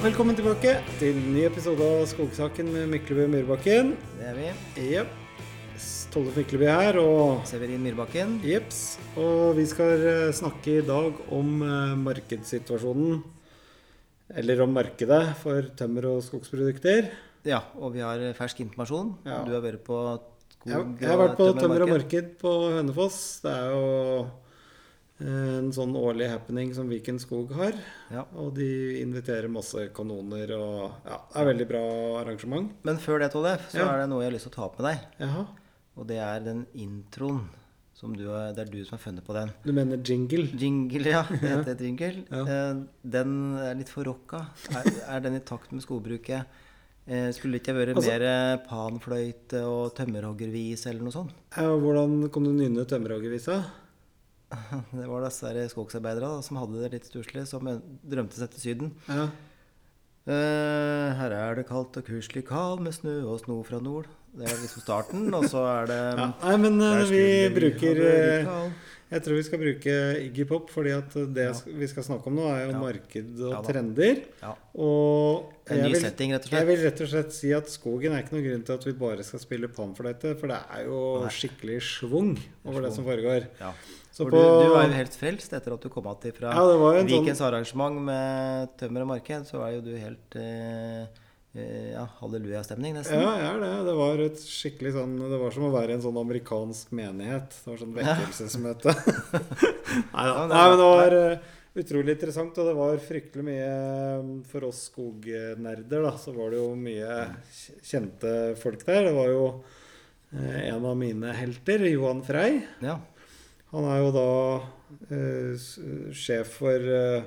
velkommen tilbake til en ny episode av Skogsaken med Mykleby og Myrbakken. Det er vi. Jepp. Tollef Mykleby her, og Severin Myrbakken. Jeps. Og vi skal eh, snakke i dag om eh, markedssituasjonen. Eller om markedet for tømmer- og skogsprodukter. Ja, og vi har fersk informasjon. Ja. Du har vært på skog Jeg, har vært på tømmer- og marked på Hønefoss. Det er jo eh, en sånn årlig happening som Viken Skog har. Ja. Og de inviterer masse kanoner og Ja, det er veldig bra arrangement. Men før det, Tollef, så Ja. er det noe jeg har lyst til å ta opp med deg. Jaha. Og det er den introen. Som du, det er du som har funnet på den. Du mener jingle? Jingle, ja. Det heter jingle. Ja. Eh, Den er litt for rocka. Er, er den i takt med skogbruket? Eh, Skulle det ikke vært Altså- mer eh, panfløyte og tømmerhoggervis eller noe sånt? Ja, hvordan kom du nynne tømmerhoggervisa? Det var disse da, som hadde det litt stusslig, som drømte seg til Syden. Ja. Uh, her er det kaldt og kuselig kald med snø og sno fra nord. Det er liksom starten, og så er det ja. Nei, men eh, vi bruker eh. Jeg tror vi skal bruke Iggy Pop, fordi at det Ja. vi skal snakke om nå, er jo Ja. marked og trender. Ja. Og En ny vil, setting, rett og slett. jeg vil rett og slett si at skogen er ikke noen grunn til at vi bare skal spille panfløyte, for det er jo Nei. skikkelig schwung over det Schwung. som foregår. Ja. Så For på du, du var jo helt frelst etter at du kom att fra Ja, var en sånn Vikens arrangement med tømmer og marked. Så er jo du helt eh, eh, ja, hallelujastemning, nesten. Ja, jeg er det. Det var et skikkelig sånn Det var som å være i en sånn amerikansk menighet. Det var sånn vekkelsesmøte. Nei da. Nei, men det var- var eh, utrolig interessant, og det var fryktelig mye eh, For oss skognerder, da, så var det jo mye kjente folk der. Det var jo en av mine helter, Johan Frei. Ja. Han er jo da eh, sjef for eh,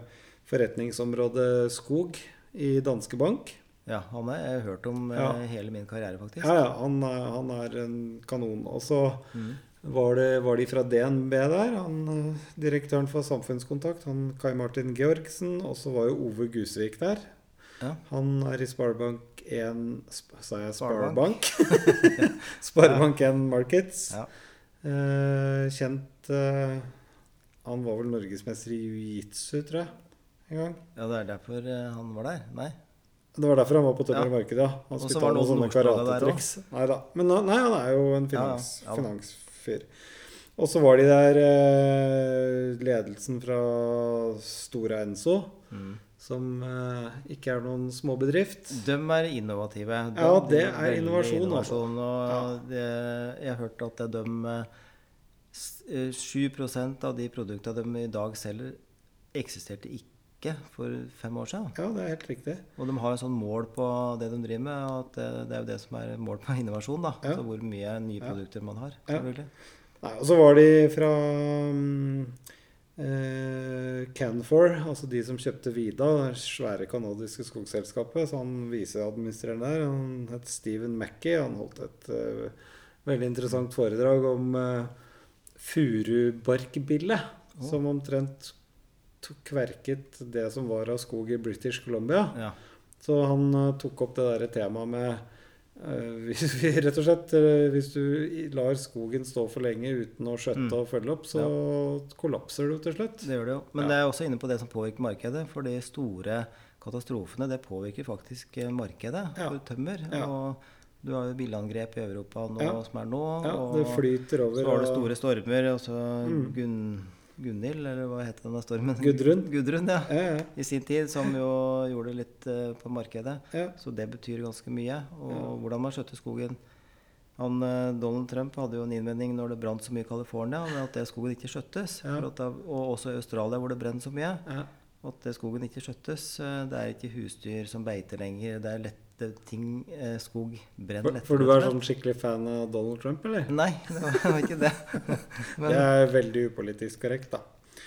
forretningsområdet skog i Danske Bank. ja, han har jeg hørt om eh, Ja. hele min karriere, faktisk. Ja, ja, han, er- han er en kanon. Og så Mm. var, var de fra DNB der. Han, eh, direktøren for samfunnskontakt, han Kai Martin Georgsen. Og så var jo Ove Gusvik der. Ja. Han er i Sparebank1 sp Sa jeg Sparebank? Sparebank? Sparebank1 Markets. Ja. Eh, kjent eh, Han var vel norgesmester i jiu-jitsu, tror jeg, en gang. ja, det er derfor eh, han var der? Nei? Det var derfor han var på Tømmer Ja. Marked, ja. Han skulle ta noen sånne karatetriks. Nei da. Men nei, han er jo en finans, Ja, ja. Finansfyr. Og så var de der eh, ledelsen fra Stora Enso, Mm. som eh, ikke er noen småbedrift. De er innovative. De, Ja, det de er innovasjon, innovasjon, og det, jeg har hørt at de eh, 7% av de produktene de i dag selger, eksisterte ikke for fem år siden. Ja, det er helt riktig. Og de har en sånn mål på det de driver med, og at det, det er jo det som er mål på innovasjon. da, Ja. altså Hvor mye nye Ja. produkter man har. Ja. selvfølgelig. Nei, og så var de fra um, eh, Canfor, altså de som kjøpte Vida, det svære kanadiske skogselskapet. Så han viseadministreren der, han het Stephen Mackey. Han holdt et uh, veldig interessant foredrag om uh, furubarkbille, oh. som omtrent tok kverket det som var av skog i British Columbia. Ja. Så han eh, tok opp det der temaet med eh, hvis vi, Rett og slett eh, Hvis du lar skogen stå for lenge uten å skjøtte Mm. og følge opp, så kollapser du til slutt. Det gjør det jo. Men Ja. det er også inne på det som påvirker markedet. For de store katastrofene det påvirker faktisk markedet Ja. for tømmer. Ja. Og du har jo billangrep i Europa nå, Ja. som er nå. Ja, og det flyter over. så har det store stormer, og så Mm. Gunn, Gunhild, eller hva het denne stormen? Gudrun. Gudrun, ja. Ja, I sin tid, som jo gjorde det litt eh, på markedet. Så det betyr ganske mye. Og hvordan man skjøtter skogen. Han, eh, Donald Trump hadde jo en innvending når det brant så mye i California, med at det skogen ikke skjøttes. Da, og også i Australia, hvor det brenner så mye. At det skogen ikke skjøttes. eh, Det er ikke husdyr som beiter lenger. Det er lette ting eh, Skog brenner For, lett. for du er sånn skikkelig fan av Donald Trump, eller? Nei, det var, ikke det. Men, Det er veldig upolitisk korrekt, da.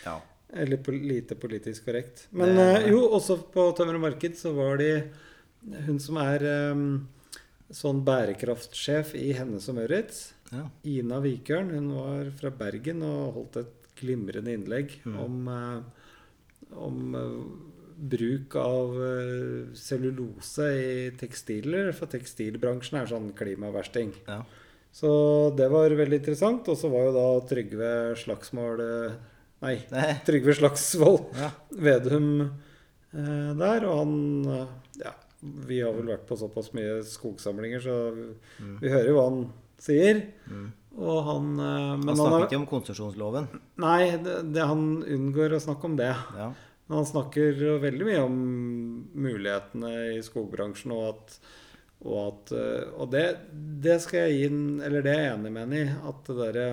ja. Eller po lite politisk korrekt. Men Det- eh, jo, også på Tømmer og Marked så var de hun som er eh, sånn bærekraftsjef i Hennes og Møritz. ja. Ina Vikørn hun var fra Bergen og holdt et glimrende innlegg Mm. om, eh, om eh, bruk av eh, cellulose i tekstiler. For tekstilbransjen er sånn klimaversting. ja. Så det var veldig interessant. Og så var jo da Trygve Slagsmål eh, Nei, Nei. Trygve Slagsvold Ja. Vedum eh, der. Og han eh, Ja, vi har vel vært på såpass mye skogsamlinger, så Mm. vi hører jo hva han sier. Mm. Og han eh, Han Men han snakker har ikke om konsesjonsloven. Nei, det, det, han unngår å snakke om det. Ja. Men han snakker veldig mye om mulighetene i skogbransjen, og at Og, at, eh, og det, det skal jeg gi en Eller det er jeg enig med han i. At det derre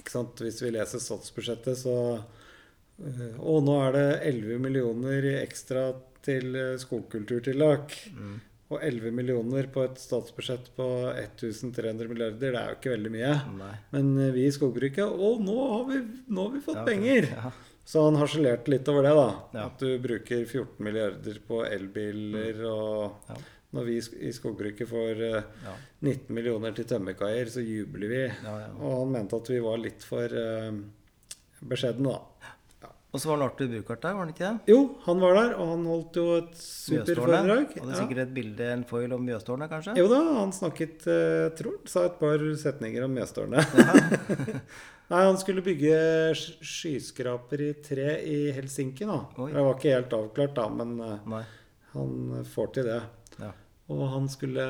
Ikke sant, hvis vi leser statsbudsjettet, så eh, Å, nå er det 11 millioner ekstra til eh, skogkulturtiltak. Mm. Og 11 millioner på et statsbudsjett på 1300 milliarder, det er jo ikke veldig mye. Nei. Men vi i skogbruket Å, nå har vi, nå har vi fått Ja, penger! Ja. Så han harselerte litt over det, da. Ja. At du bruker 14 milliarder på elbiler, og Ja. når vi i sk- skogbruket får eh, Ja. 19 millioner til tømmerkaier, så jubler vi. Ja, ja. Og han mente at vi var litt for uh, beskjedne, da. Og så var det Arthur Buchardt der, var han ikke det? Jo, han var der, og han holdt jo et superforedrag. Hadde sikkert et bilde, en foil om Mjøstårnet, kanskje? Jo da, han snakket uh, tror han sa et par setninger om Mjøstårnet. Nei, han skulle bygge skyskraper i tre i Helsinki, da. Oi. Det var ikke helt avklart, da, men eh, Nei. han får til det. Ja. Og, han skulle,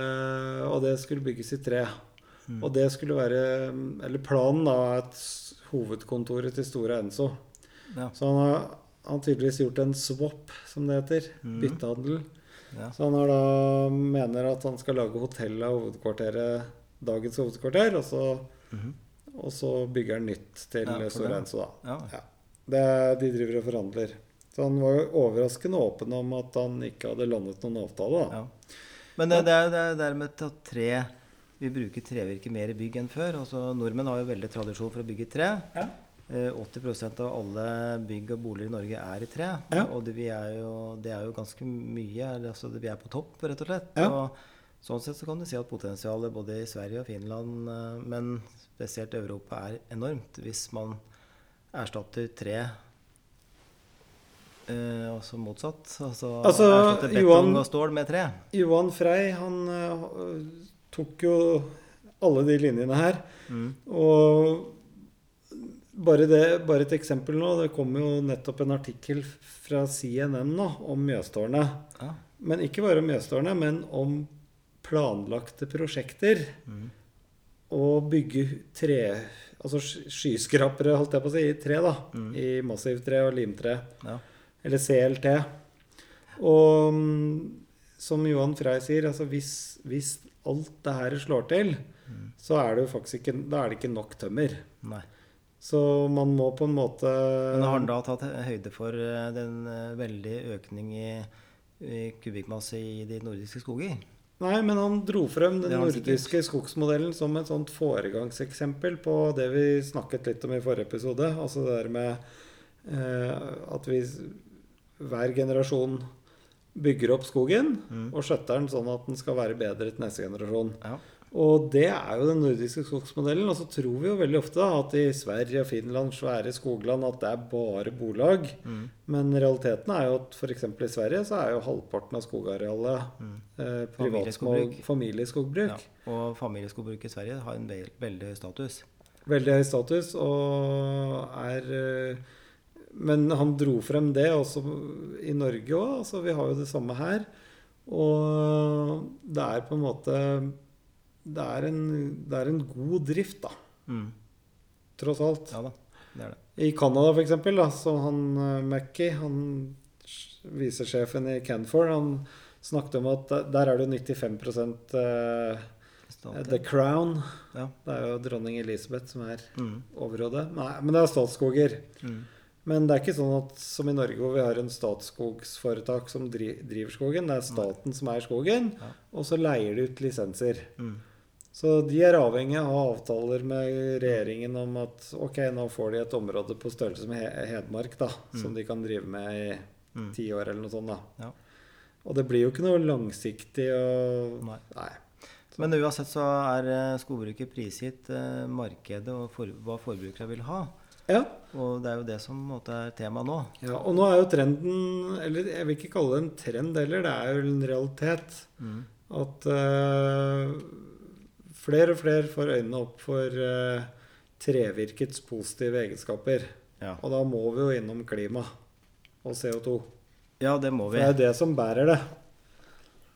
og det skulle bygges i tre. Mm. Og det skulle være Eller planen da er at hovedkontoret til Store Enso. Ja. Så han har, han tydeligvis gjort en swap, som det heter. Mm. Byttehandel. Ja. Så han har da mener at han skal lage hotell av hovedkvarteret, dagens hovedkvarter, og så, Mhm. Og så bygger han nytt til Ja, det. Enso, da. Ja. Ja. Det, de driver og forhandler. Så han var jo overraskende åpen om at han ikke hadde landet noen avtale. da. Ja. Men det, det er det er dermed at tre Vi bruker trevirke mer i bygg enn før. Altså, nordmenn har jo veldig tradisjon for å bygge tre. Ja. Eh, 80% av alle bygg og boliger i Norge er i tre. Ja. Og det, vi er jo, det er jo ganske mye. Altså, vi er på topp, rett og slett. Ja. Og sånn sett så kan du si at potensialet både i Sverige og Finland, eh, men spesielt Europa, er enormt. Hvis man erstatter tre eh, også motsatt. Altså, Altså, erstatter betong Johan- og stål med tre. Johan Frey, han uh, tok jo alle de linjene her. Mm. Og bare, det, bare et eksempel nå. Det kom jo nettopp en artikkel fra CNN nå om Mjøstårnet. Ja. Men ikke bare om Mjøstårnet, men om planlagte prosjekter. Mm. Å bygge tre Altså skyskrapere, holdt jeg på å si, i tre, da. Mm. I massivtre og limtre. Ja. Eller CLT. Og mm, som Johan Frey sier, altså hvis, hvis alt det her slår til, Mm. så er det jo faktisk ikke, da er det ikke nok tømmer. Nei. Så man må på en måte Men har han da tatt høyde for eh, den eh, veldige økning i, i kubikkmasse i de nordiske skoger? Nei, men han dro frem den nordiske skogsmodellen som et sånt foregangseksempel på det vi snakket litt om i forrige episode. Altså det der med eh, at vi hver generasjon bygger opp skogen Mm. og skjøtter den sånn at den skal være bedre til neste generasjon. Ja. Og det er jo den nordiske skogsmodellen. Og så tror vi jo veldig ofte at i Sverige og Finland, svære skogland, at det er bare bolag. Mm. Men realiteten er jo at f.eks. i Sverige så er jo halvparten av skogarealet Mm. eh, privatskog, familieskogbruk. Ja. Og familieskogbruk i Sverige har en vel- veldig høy status. Veldig høy status og er eh, Men han dro frem det også i Norge òg. Altså, vi har jo det samme her. Og det er på en måte Det er en, det er en god drift, da. Mm. Tross alt. Ja da, det er det. I Canada, for eksempel, da, så han uh, Mackey, han visesjefen i Canfor, han snakket om at der- er det 95 uh, Statlig. The Crown. Ja. Det er jo dronning Elisabeth som er Mm. overhodet. Nei, men det er statsskoger. Mm. Men det er ikke sånn at som i Norge, hvor vi har en statsskogsforetak som driver skogen. Det er staten som eier skogen, Ja. og så leier de ut lisenser. Mm. Så de er avhengig av avtaler med regjeringen om at ok, nå får de et område på størrelse med Hedmark, da, som de kan drive med i Mm. ti år eller noe sånt. da. Ja. Og det blir jo ikke noe langsiktig og Nei. Nei. Men uansett så er eh, skogbruket prisgitt eh, markedet og for, hva forbrukere vil ha. Ja. Og det er jo det som måte er tema nå. ja. Og nå er jo trenden Eller jeg vil ikke kalle det en trend heller, det er jo en realitet. Mm. At eh, flere og flere får øynene opp for eh, trevirkets positive egenskaper. Ja. Og da må vi jo innom klima og CO2. Ja, det må For vi. det er det som bærer det.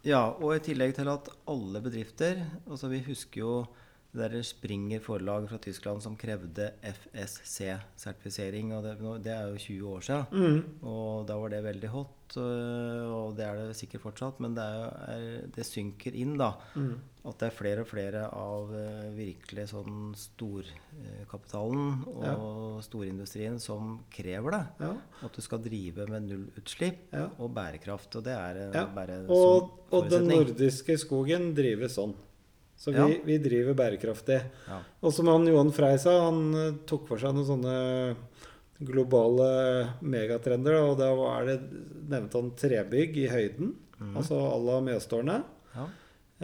Ja, og i tillegg til at alle bedrifter altså Vi husker jo det der Springer forlag fra Tyskland som krevde FSC-sertifisering. og det, det er jo 20 år siden. Mm. Og da var det veldig hot, øh, og det er det sikkert fortsatt. Men det, er, det synker inn, da. Mm. At det er flere og flere av øh, virkelig sånn storkapitalen og storindustrien som krever det. Ja. At du skal drive med nullutslipp Ja. og bærekraft. Og det er øh, Ja. bare Og, sånn forutsetning. og den nordiske skogen drives sånn. Så vi, Ja. vi driver bærekraftig. Ja. Og som han Johan Frey sa, han eh, tok for seg noen sånne globale megatrender. Og da var det, nevnte han trebygg i høyden, altså à la Mjøstårnet. Ja.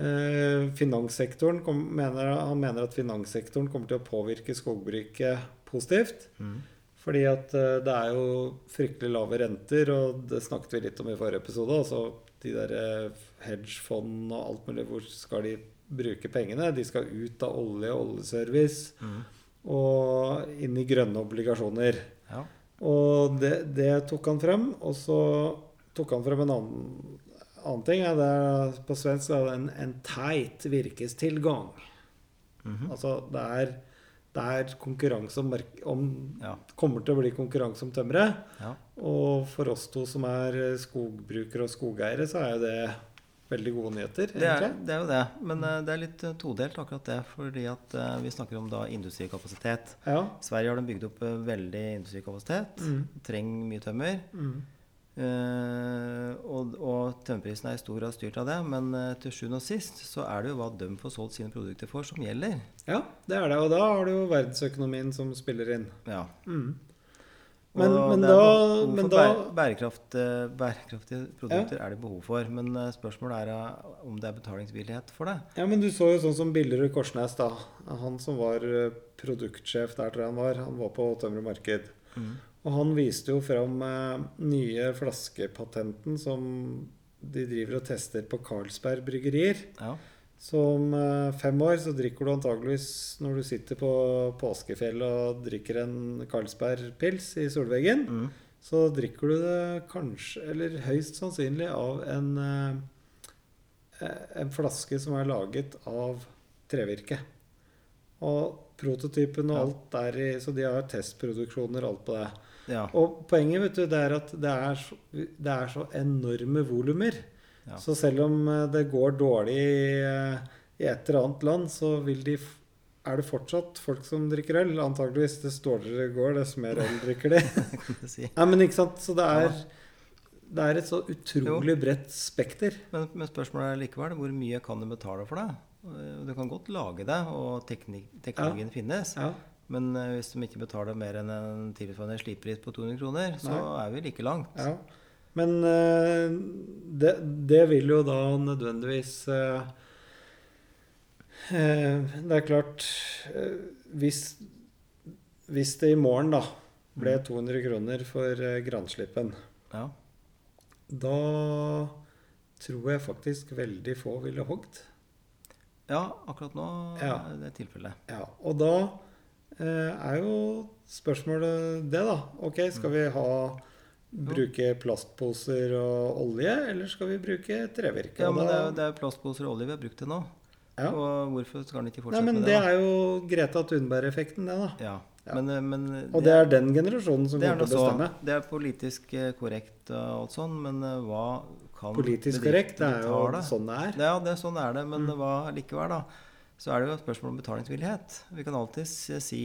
Eh, finanssektoren kom, mener, Han mener at finanssektoren kommer til å påvirke skogbruket positivt. Mm. Fordi at eh, det er jo fryktelig lave renter, og det snakket vi litt om i forrige episode. Altså de der hedgefond og alt mulig, hvor skal de bruke pengene? De skal ut av olje og oljeservice Mm. og inn i grønne obligasjoner. Ja. Og det, det tok han frem. Og så tok han frem en annen, annen ting. Ja, det er, på svensk er det en, en teit virkestilgang. Mhm. Altså det er, det er konkurranse om, om Ja. Kommer til å bli konkurranse om tømmeret. ja. Og for oss to som er skogbrukere og skogeiere, så er jo det veldig gode nyheter. Det er, egentlig. det er jo det. Men uh, det er litt uh, todelt, akkurat det. Fordi at uh, vi snakker om da industrikapasitet. Ja. I Sverige har de bygd opp veldig industrikapasitet. Mm. Trenger mye tømmer. Mm. Og, og tømmerprisen er i stor grad styrt av det. Men til sjuende og sist så er det jo hva de får solgt sine produkter for, som gjelder. ja, det er det. Og da har du jo verdensøkonomien som spiller inn. Ja. Mm. Men, men da, men da bærekraft, eh, Bærekraftige produkter er det behov for. Men eh, spørsmålet er eh, om det er betalingsvillighet for det. Ja, men du så jo sånn som Billerud Korsnes, da. Han som var produktsjef der, tror jeg han var. Han var på Tømre Marked. Og han viste jo fram eh, nye flaskepatenten som de driver og tester på Carlsberg bryggerier. Ja. Så om eh, fem år så drikker du antageligvis når du sitter på påskefjellet og drikker en Carlsberg-pils i solveggen, Mm. så drikker du det kanskje, eller høyst sannsynlig, av en, eh, en flaske som er laget av trevirke. Og prototypen og Ja. alt er i Så de har testproduksjoner og alt på det. ja. Og poenget vet du, det er at det er så, det er så enorme volumer. Ja. Så selv om eh, det går dårlig i, eh, et eller annet land, så vil de er det fortsatt folk som drikker øl. Antageligvis. Dess dårligere det går, dess mer øl drikker de. si. Nei, men ikke sant? Så det er, Ja. det er et så utrolig bredt spekter. Men, men spørsmålet er likevel hvor mye kan du betale for det? Eh, Du kan godt lage det, og teknik, teknologien finnes. Ja. Men hvis de ikke betaler mer enn en tilsvarende slippris på 200 kroner, så er vi like langt. ja. Men eh, det, det vil jo da nødvendigvis eh, eh, Det er klart hvis, hvis det i morgen da ble 200 kroner for granslippen, Ja. da tror jeg faktisk veldig få ville hogd. ja, akkurat nå Ja. er det tilfellet. Ja, og da eh, er jo spørsmålet det, da. Ok, skal vi ha bruke plastposer og olje, eller skal vi bruke trevirke? Ja, men det er, det er plastposer og olje vi har brukt til nå. Ja. Og hvorfor skal den ikke Nei, fortsette men med det det? er jo Greta Thunberg-effekten, det, da. Ja. Ja. Men, eh, men Og det er den generasjonen som er kommer til å så. bestemme. Det er politisk eh, korrekt og alt sånn, men eh, hva kan Politisk korrekt, det er jo betale? sånn det er. Ja, det, er sånn er det, men hva likevel, da? Så er det jo et spørsmål om betalingsvillighet. Vi kan alltids eh, si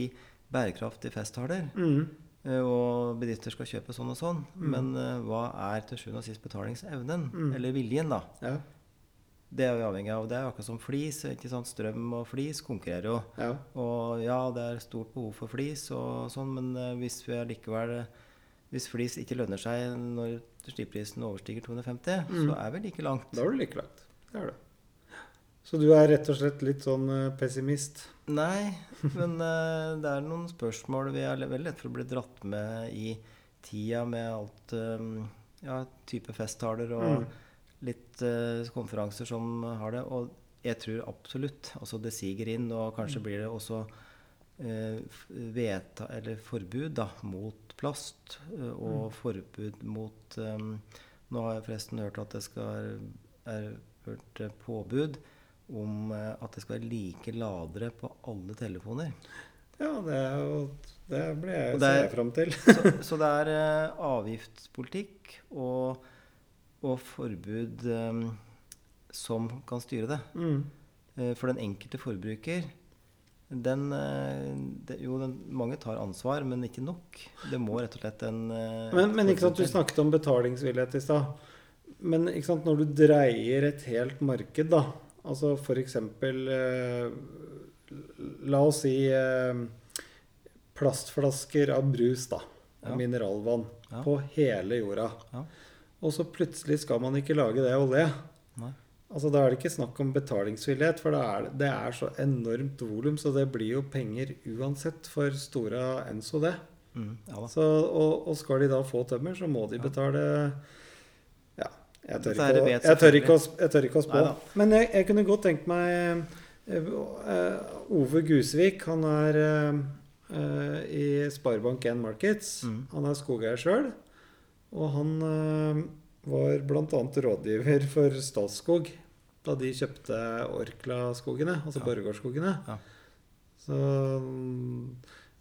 bærekraftige festtaler, Mm. Eh, og bedrifter skal kjøpe sånn og sånn, men uh, hva er til sjuende og sist betalingsevnen? Mm. Eller viljen, da? Ja, Det er vi avhengig av. Det er akkurat som flis. ikke sant? Strøm og flis konkurrerer jo. ja. Og ja, det er stort behov for flis og sånn, men uh, hvis vi likevel Hvis flis ikke lønner seg når slippprisen overstiger 250, Mm. så er vi like langt. Da er du like langt. Det er du. Så du er rett og slett litt sånn eh, pessimist? Nei, men uh, det er noen spørsmål vi er veldig lett for å bli dratt med i tida med alt um, Ja, type festtaler og Mm. litt uh, konferanser som har det. Og jeg tror absolutt altså det siger inn, og Mm. kanskje blir det også uh, veta, eller forbud da, mot plast, og Mm. forbud mot um, Nå har jeg forresten hørt at det skal er hørt påbud om eh, at det skal være like ladere på alle telefoner. Ja, det er jo Det ble jeg jo det er- fram til. Så, så det er eh, avgiftspolitikk og, og forbud um, som kan styre det. Mm. For den enkelte forbruker den, det, Jo, den, mange tar ansvar, men ikke nok. Det må rett og slett en Men, men ikke sant, du snakket om betalingsvillighet i stad. Men ikke sant, når du dreier et helt marked, da Altså eksempel eh, La oss si eh, plastflasker av brus, da. Ja. Mineralvann. Ja. På hele jorda. Ja. Og så plutselig skal man ikke lage det olje. Nei. Altså Da er det ikke snakk om betalingsvillighet, for det er, det er så enormt volum, så det blir jo penger uansett for Stora Enso, det. Mm, ja. Så, og, og skal de da få tømmer, så må de betale Ja, jeg tør, ikke, å- jeg tør, ikke, å, jeg tør ikke å spå. Neida. Men jeg, jeg kunne godt tenkt meg eh, eh, Ove Gusvik, han er uh, i Sparebank1 Markets. Mm. Han er skogeier sjøl. Og han uh, var bl.a. rådgiver for Statskog da de kjøpte Orkla-skogene, altså Ja. Borregaardskogene. Ja. Så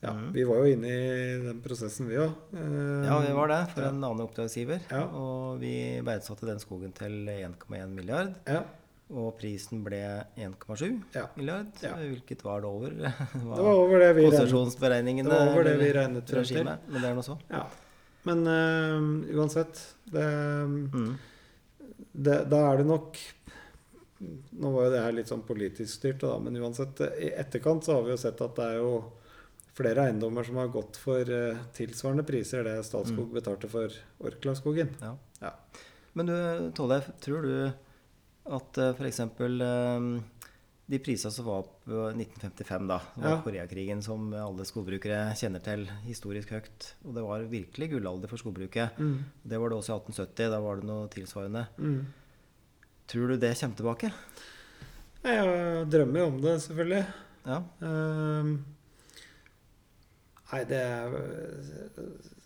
ja, mm. vi var jo inne i den prosessen, vi òg. Ja, vi var det for ja. en annen oppdragsgiver. Ja. Og vi verdsatte den skogen til 1,1 milliard. Ja, Og prisen ble 1,7 Ja. milliard, hvilket var det over det var over det vi regnet, det var over det vi regnet frem til. Men det er noe så. Ja. Men uh, uansett det, Mm. det, Da er det nok Nå var jo det her litt sånn politisk styrt, da, men uansett I etterkant så har vi jo sett at det er jo flere eiendommer som har gått for eh, tilsvarende priser det Statskog betalte for Orkla-skogen. Ja. Ja. Men du, Tollef, tror du at uh, f.eks. Uh, de prisene som var på 1955, da, det var Ja. Koreakrigen, som alle skogbrukere kjenner til, historisk høyt, og det var virkelig gullalder for skogbruket. Mm. Det var det også i 1870. Da var det noe tilsvarende. Mm. Tror du det kommer tilbake? Jeg drømmer jo om det, selvfølgelig. Ja. Ehm, nei, det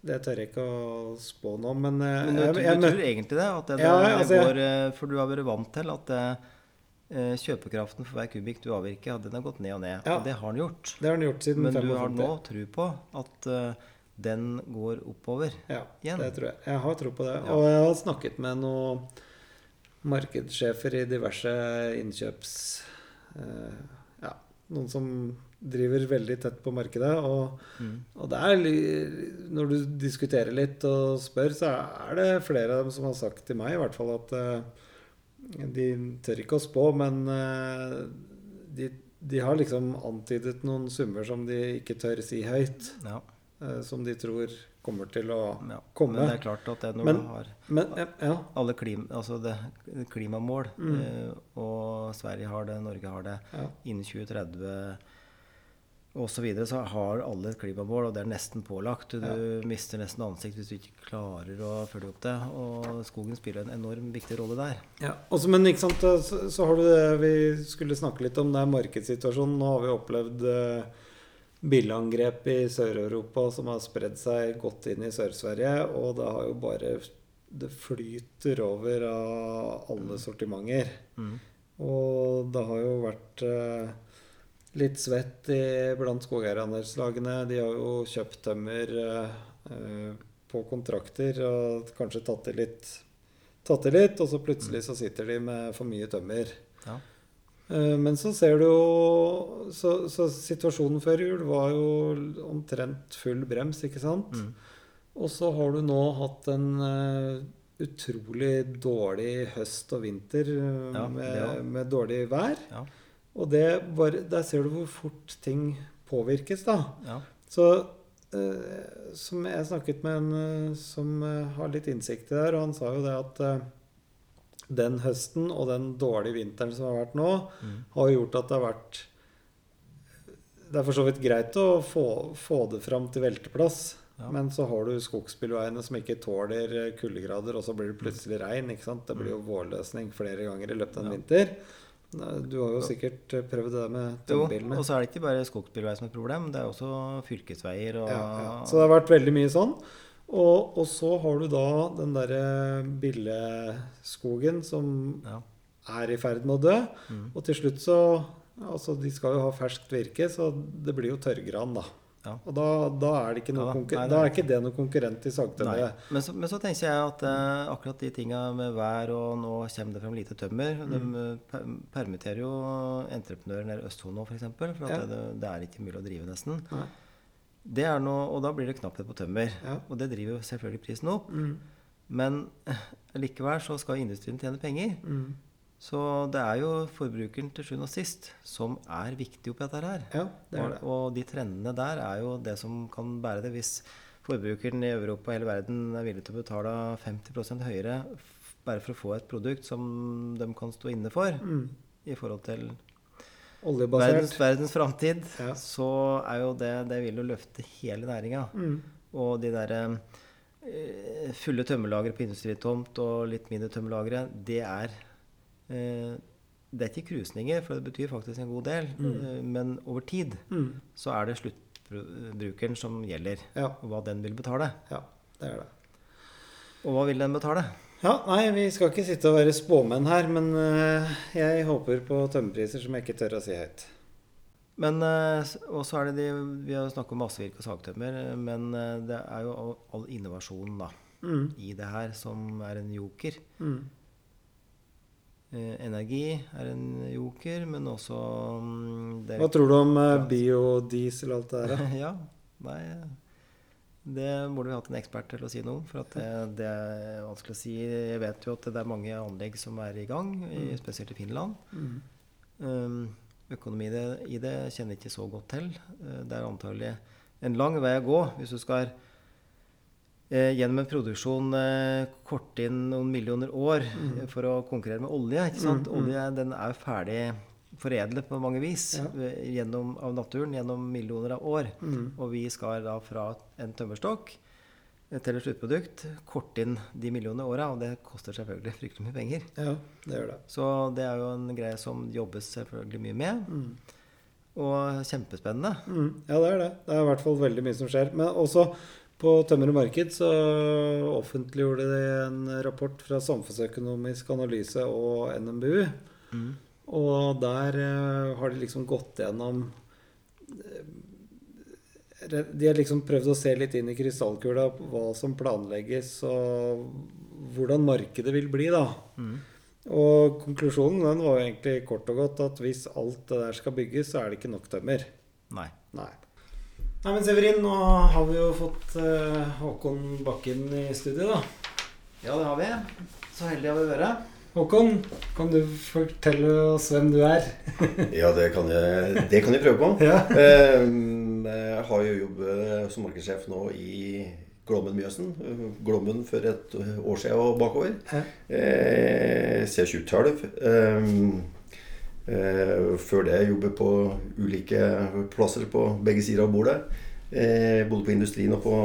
Det tør jeg ikke å spå nå, men, eh, Men du, jeg, jeg, du tror egentlig det? At det, det, Ja, altså, går eh, For du har vært vant til at eh, kjøpekraften for hver kubikk du avvirker, den har gått ned og ned. Ja. Og det har den gjort. Det har den gjort siden Men du har nå tro på at den går oppover. Ja, igjen. det tror jeg. Jeg har tro på det. Ja. Og jeg har snakket med noen markedssjefer i diverse innkjøps... ja, noen som driver veldig tett på markedet. Og, Mm. og det er Når du diskuterer litt og spør, så er det flere av dem som har sagt til meg i hvert fall at uh, de tør ikke å spå, men uh, de, de har liksom antydet noen summer som de ikke tør si høyt. Ja, Uh, Som de tror kommer til å ja. Komme. Men det er klart at det når Men- du har Men ja, alle klima, altså det, klimamål, Mm. og Sverige har det, Norge har det, innen 2030 osv. Så, videre, så har alle et klimamål, og det er nesten pålagt. Du mister nesten ansikt hvis du ikke klarer å følge opp det. Og skogen spiller en enorm viktig rolle der. Ja, også, men ikke sant, så, så har du det vi skulle snakke litt om, det er markedssituasjonen. Nå har vi opplevd eh, billangrep i Sør-Europa som har spredd seg godt inn i Sør-Sverige. Og det har jo bare Det flyter over av alle sortimenter. Mm. Og det har jo vært eh, litt svett i, blant skogeierandelslagene. De har jo kjøpt tømmer eh, eh, på kontrakter og kanskje tatt i litt, tatt i litt, og så plutselig så sitter de med for mye tømmer. Ja. Eh, Men så ser du jo så, så situasjonen før jul var jo omtrent full brems, ikke sant? Mm. Og så har du nå hatt en eh, utrolig dårlig høst og vinter Ja, med, med dårlig vær. Ja. Og det bare, der ser du hvor fort ting påvirkes, da. Ja. Så eh, som jeg snakket med en eh, som eh, har litt innsikt i det her, og han sa jo det at eh, den høsten og den dårlige vinteren som har vært nå, Mm. har gjort at det har vært Det er for så vidt greit å få, få det fram til velteplass. Ja. Men så har du skogsbilveiene som ikke tåler eh, kuldegrader, og så blir det plutselig regn. ikke sant? Det blir jo vårløsning flere ganger i løpet av en. Ja. vinter. Nei, Du har jo sikkert eh, prøvd det med Jo, tømmerbilene. og så er det ikke bare skogsbilvei som et problem, det er også fylkesveier og Ja, ja. Så det har vært veldig mye sånn. Og, og så har du da den derre billeskogen som Ja. er i ferd med å dø. Mm. Og til slutt så Altså, de skal jo ha ferskt virke, så det blir jo tørrgran, da. Ja. Og da, da er det ikke noe Ja. Nei, da er ikke det noe konkurrent i Nei. sagtømmeret. Men men så tenker jeg at eh, akkurat de tinga med vær og nå kommer det fram lite tømmer Mm. De per permitterer jo entreprenører nede i Østfold nå, f.eks. For, eksempel, for at Ja. det, det er ikke mulig å drive, nesten. Nei. Det er noe, og da blir det knapphet på tømmer. Ja. Og det driver selvfølgelig prisen opp. Mm. Men eh, likevel så skal industrien tjene penger. Mm. Så det er jo forbrukeren til sjuende og sist som er viktig oppi dette her. Ja, det er Og, det. og de trendene der er jo det som kan bære det. Hvis forbrukeren i Europa og hele verden er villig til å betale 50 høyere bare for å få et produkt som de kan stå inne for Mm. i forhold til Oljebasert. verdens, verdens framtid, Ja. så er jo det Det vil jo løfte hele næringa. Mm. Og de derre eh, fulle tømmerlagre på industritomt og litt mindre tømmerlagre, det er Det er ikke krusninger, for det betyr faktisk en god del. Mm. men over tid Mm. så er det sluttbrukeren som gjelder, Ja, og hva den vil betale. ja, det er det. Og hva vil den betale? Ja, nei, vi skal ikke sitte og være spåmenn her, men eh, jeg håper på tømmerpriser som jeg ikke tør å si høyt. Men eh, Og så er det de Vi har snakket om massevirke og sagtømmer, men eh, det er jo all innovasjonen da, Mm. i det her som er en joker. Mm. Eh, energi er en joker, men også mm, det- Hva tror du om eh, biodiesel og alt det der? ja, nei Det burde vi hatt en ekspert til å si noe om. For at det, det er vanskelig å si. Jeg vet jo at det er mange anlegg som er i gang, i, spesielt i Finland. Mm. Um, økonomi i det, i det kjenner jeg ikke så godt til. Eh, det er antagelig en lang vei å gå hvis du skal eh, gjennom en produksjon eh, korte inn noen millioner år eh, for å konkurrere med olje. ikke sant? Mm, mm. Olje den er jo ferdig foredlet på mange vis Ja. eh, gjennom, av naturen gjennom millioner av år. Mm. Og vi skal da fra en tømmerstokk til et sluttprodukt korte inn de millionene åra, og det koster selvfølgelig fryktelig mye penger. Ja, det gjør det. Så det er jo en greie som jobbes selvfølgelig mye med. Mm. Og kjempespennende. Mm. Ja, det er det. Det er i hvert fall veldig mye som skjer. Men også på Tømmer og Marked så offentliggjorde de en rapport fra Samfunnsøkonomisk analyse og NMBU. Og der eh, har de liksom gått gjennom eh, De har liksom prøvd å se litt inn i krystallkula hva som planlegges, og hvordan markedet vil bli, da. Og konklusjonen den var jo egentlig kort og godt at hvis alt det der skal bygges, så er det ikke nok tømmer. Nei. Nei. Nei, men Severin, nå har vi jo fått uh, Håkon Bakken i studio, da. Ja, det har vi. Så heldige har vi vært. Håkon, kan du fortelle oss hvem du er? Ja, det kan jeg, det kan jeg prøve på. Ja. Eh, Jeg har jo jobbet som markedssjef nå i Glommen Mjøsen. Glommen for et år siden og bakover. Ja. Eh, Siden 2012. Eh, Før det jobbet på ulike plasser på begge sider av bordet. Eh, Både på industrien og på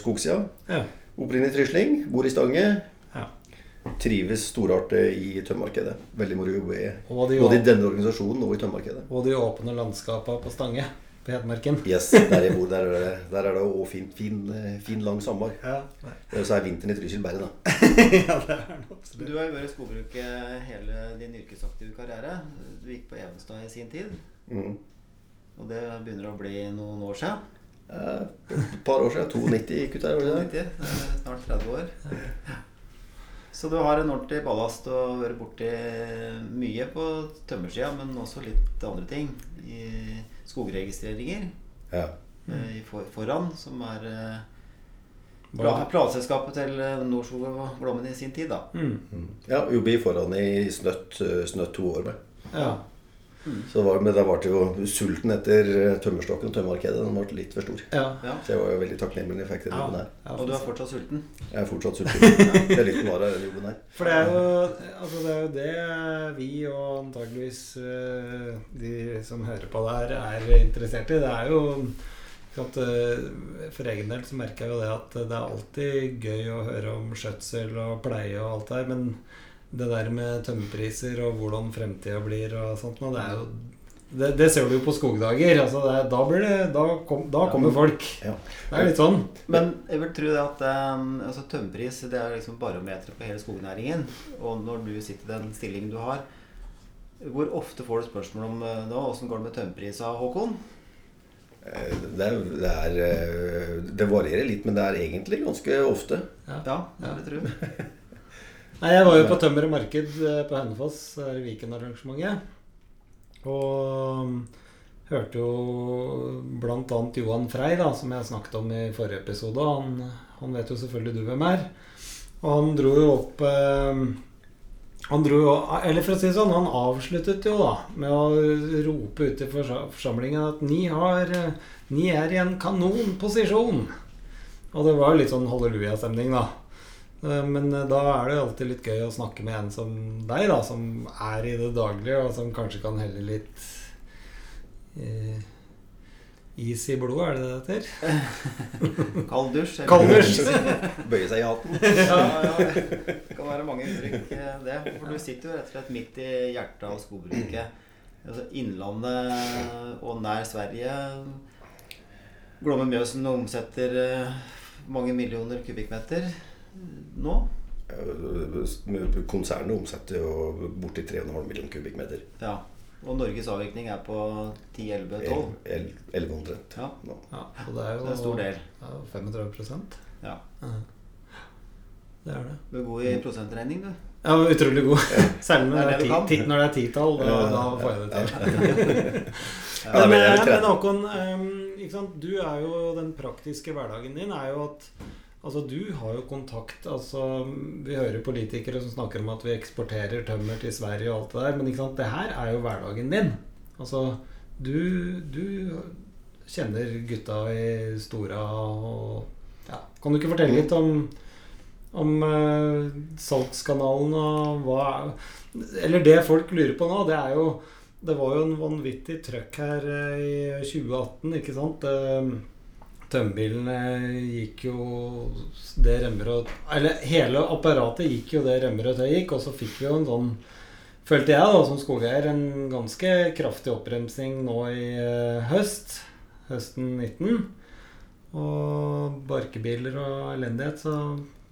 skogsida. Ja. Opprinnelig trysling. Bor i Stange. Ja. Trives storartet i tømmermarkedet. Veldig moro å jobbe i. Både i denne organisasjonen og i tømmermarkedet. og de åpne landskapene på Stange på Hedmarken. Yes, der jeg bor, der er det, der er det også fin, fin, eh, fin lang sommer. Ja, så er vinteren i Trysil bare, da. ja det er det absolutt. Du har jo vært i skogbruket hele din yrkesaktive karriere. Du gikk på Evenstad i sin tid. Mm. Og det begynner å bli noen år siden. Eh, Et par år siden. 92 gikk ut der. var det det? 92, er snart 30 år. Så du har en ordentlig ballast og vært borti mye på tømmersida, men også litt andre ting. I skogregistreringer Ja. mm. i for, foran, som er eh, plateselskapet til eh, Norskog og Glommen i sin tid, da. Mm. Mm. ja Jobber i foran i snøtt, eh, snøtt to år med. Ja. Så det var, men da ble jo sulten etter eh, tømmerstokken og tømmermarkedet. Den ble litt for stor. Ja. Ja. Så jeg var jo veldig takknemlig når jeg fikk den jobben her. Ja, Og du er fortsatt sulten? Jeg er fortsatt sulten. Det er litt var av den jobben her. For det er jo, altså det, er jo det vi og antageligvis de som hører på det her, er interessert i. Det er jo For egen del så merker jeg jo det at det er alltid gøy å høre om skjøtsel og pleie og alt der, men det der med tømmerpriser og hvordan fremtida blir og sånt, nå, det er jo det, det ser du jo på skogdager. Altså det, da, blir det, da, kom, da kommer folk. Ja. Det er litt sånn. Men jeg vil tro det at um, altså, tømmerpris det er liksom barometeret på hele skognæringen. Og når du sitter i den stillingen du har, hvor ofte får du spørsmål om uh, åssen går det med tømmerprisa, Håkon? Det, er, det, er, eh, det varierer litt, men det er egentlig ganske ofte. Ja, det vil jeg tro. Nei, jeg var jo på Tømmer og Marked eh, på Hønefoss, Viken-arrangementet. Og um, hørte jo bl.a. Johan Frey, da, som jeg snakket om i forrige episode. Han, han vet jo selvfølgelig du hvem er. Og han dro jo opp eh, Han dro jo Eller for å si det sånn, han avsluttet jo da med å rope ut til forsamlingen at ni, har, ni er i en kanonposisjon. Og det var jo litt sånn hallelujastemning, da. Eh, Men eh, da er det jo alltid litt gøy å snakke med en som deg, da, som er i det daglige, og som kanskje kan helle litt eh, is i blodet, er det det heter? Kald dusj. eller- Kald dusj. Bøye seg i hatten. ja, ja. Det kan være mange uttrykk, eh, det. For du sitter jo rett og slett midt i hjertet av skogbruket. Altså Innlandet og nær Sverige. Glommen Mjøsen omsetter eh, mange millioner kubikkmeter nå. Eh, Konsernet omsetter jo borti 3,5 millioner kubikkmeter. Ja. Og Norges avvirkning er på 10-11-12. 11 omtrent. Ja, nå. Ja, og det er jo det er en stor del. jo 35 Ja. Ja. Det er det. Du er god i prosentregning, du. Ja, utrolig god. Særlig når Det er det ti, når det er titall. Da, da får jeg det til. Ja, Men, eh, men Håkon, eh, du er jo den praktiske hverdagen din er jo at Altså, du har jo kontakt altså, Vi hører politikere som snakker om at vi eksporterer tømmer til Sverige og alt det der, men ikke sant? det her er jo hverdagen din. Altså, du, du kjenner gutta i Stora og ja. Kan du ikke fortelle litt om om eh, salgskanalen og hva Eller det folk lurer på nå, det er jo Det var jo en vanvittig trøkk her eh, i 2018, ikke sant? Eh, Tømmerbilene gikk jo det remmer og Eller hele apparatet gikk jo det remmer og tøy gikk, og så fikk vi jo en sånn Følte jeg da som skogeier en ganske kraftig oppbremsing nå i eh, høst. Høsten 19. Og barkebiler og elendighet, så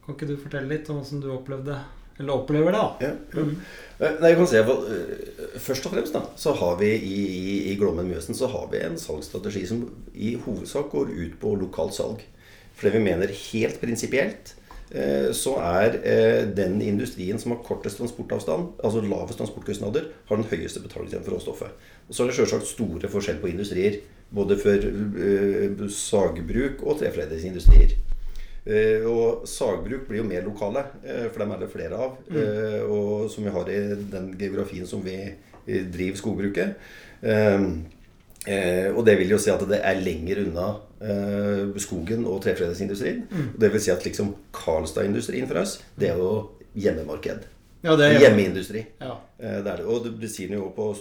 kan ikke du fortelle litt om åssen du opplevde Eller opplever det, da? Ja. Mm. Nei, se, eh, Først og fremst da, så har vi i, i, i Glommen Mjøsen så har vi en salgsstrategi som i hovedsak går ut på lokalt salg. For det vi mener helt prinsipielt, eh, så er den industrien som har kortest transportavstand, altså lavest transportkostnader, har den høyeste betalingstiden for råstoffet. Og så er det selvsagt store forskjell på industrier. Både for sagbruk og treforedlingsindustrier. Eh, og sagbruk blir jo mer lokale, eh, for dem er det flere av. eh, og som vi har i den geografien som vi eh, driver skogbruket. Eh, eh, og det vil jo si at det er lenger unna skogen og trefredagsindustrien. Mm. Det vil si at liksom Karlstad-industrien for oss, det er jo hjemmemarked. Ja, det er Hjemmeindustri. Ja. Det er det. Og det- sier jo på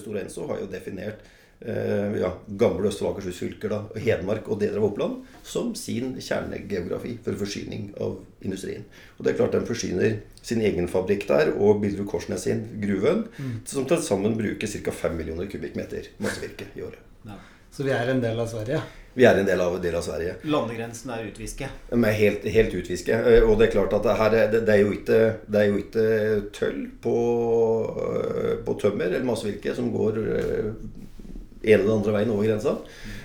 Store Enso har jo definert eh, ja, gamle Østfold og Akershus fylker, da, Hedmark og deler av Oppland, som sin kjernegeografi for forsyning av industrien. Og det er klart Den forsyner sin egen fabrikk der og Billerud Korsnes sin, gruven, som til sammen bruker ca. 5 millioner kubikkmeter massevirke i året. Ja. Så vi er en del av Sverige. Vi er en del av, del av Sverige. Landegrensen er utviske. Helt, helt utviske. Eh, Og det er klart at det, her, er- det, det, er jo ikke, det er jo ikke tøll på, eh, på tømmer eller massevirke som går eh, ene eller andre veien over grensa.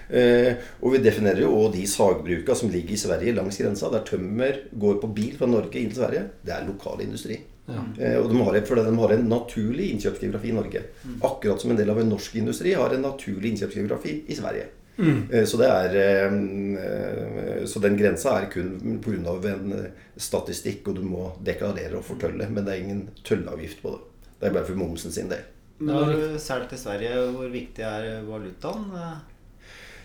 Eh, og vi definerer jo også de sagbruka som ligger i Sverige langs grensa, der tømmer går på bil fra Norge inn til Sverige. Det er lokal industri. Ja. Eh, og de har, de har en naturlig innkjøpsgeografi i Norge. Akkurat som en del av en norsk industri har en naturlig innkjøpsgeografi i Sverige. Eh, Så, det er, eh, så den grensa er kun pga. en eh, statistikk, og du må deklarere og fortølle. Men det er ingen tølleavgift på det. Det er bare for momsen sin del. Men når du selger til Sverige, hvor viktig er valutaen?